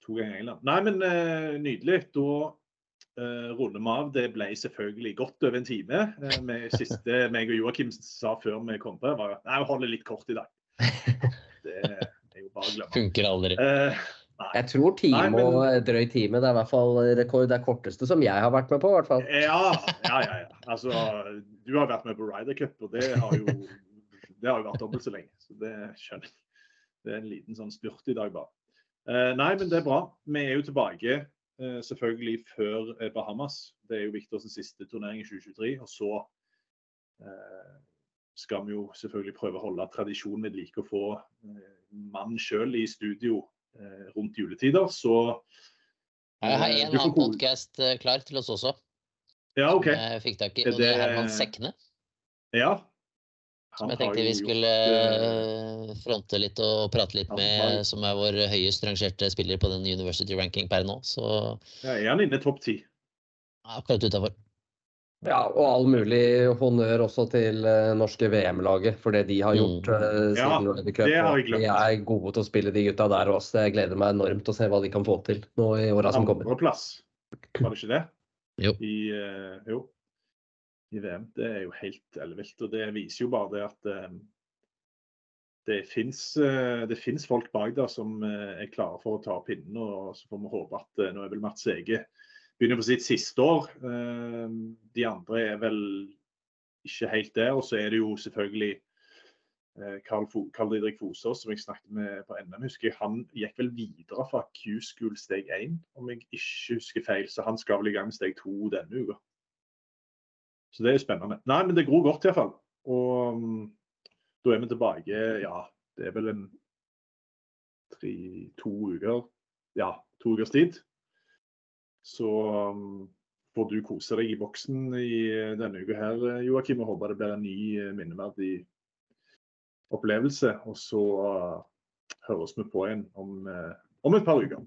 To ganger England. Nei, men uh, nydelig. Da uh, runder vi av. Det ble selvfølgelig godt over en time. Uh, med siste meg og Joakim sa før vi kom på, var at nei, vi holder litt kort i dag. Det er jo bare å glemme. Funker aldri. Eh. Jeg tror time Nei, men- og drøy time. Det er i hvert fall rekord. Det er korteste som jeg har vært med på, i hvert fall. Ja, ja, ja. ja. Altså, du har vært med på Ryder Cup, og det har jo, det har jo vært dobbelt så lenge. Så det skjønner jeg. Det er en liten sånn spurt i dag, bare. Eh, nei, men det er bra. Vi er jo tilbake eh, selvfølgelig før eh, Bahamas. Det er jo Viktors siste turnering i 2023. Og så eh, skal vi jo selvfølgelig prøve å holde tradisjonen ved like å få mannen mann sjøl i studio eh, rundt juletider. Så Jeg har eh, en annen podkast klar til oss også. Ja, OK. Jeg fikk tak i. Og det er Herman Sekne. Ja. Som jeg tenkte vi skulle eh, eh, fronte litt og prate litt med, har- som er vår høyest rangerte spiller på den University ranking per nå. Så ja, Er han inne i topp ti? akkurat utafor. Ja, og all mulig honnør også til eh, norske VM-laget for det de har gjort Mm. Ja, siden Ryder Cup. det har jeg glemt. De er gode til å spille, de gutta der også. Jeg gleder meg enormt til å se hva de kan få til nå i åra som kommer. Andreplass, var det ikke det? Jo. I, uh, jo. I VM. Det er jo helt ellevilt. Og det viser jo bare det at det fins folk bak der som er klare for å ta pinnen. Og så får vi håpe at nå er vel Mats Ege begynner på sitt siste år. Eh, De andre er vel ikke helt der. Og så er det jo selvfølgelig eh, Carl, Didrik Fosås, som jeg snakket med på NM, husker jeg, han gikk vel videre fra Q-school steg 1, om jeg ikke husker feil. Så han skal vel i gang med steg 2 denne uka. Så det er jo spennende. Nei, men det gror godt iallfall. Og um, da er vi tilbake, ja, det er vel en tre, to uker. Ja, to ukers tid. Så um, får du kose deg i boksen i denne uka her, Joakim. Og håper det blir en ny eh, minneverdig opplevelse. Og så uh, høres vi på igjen om, eh, om et par uker.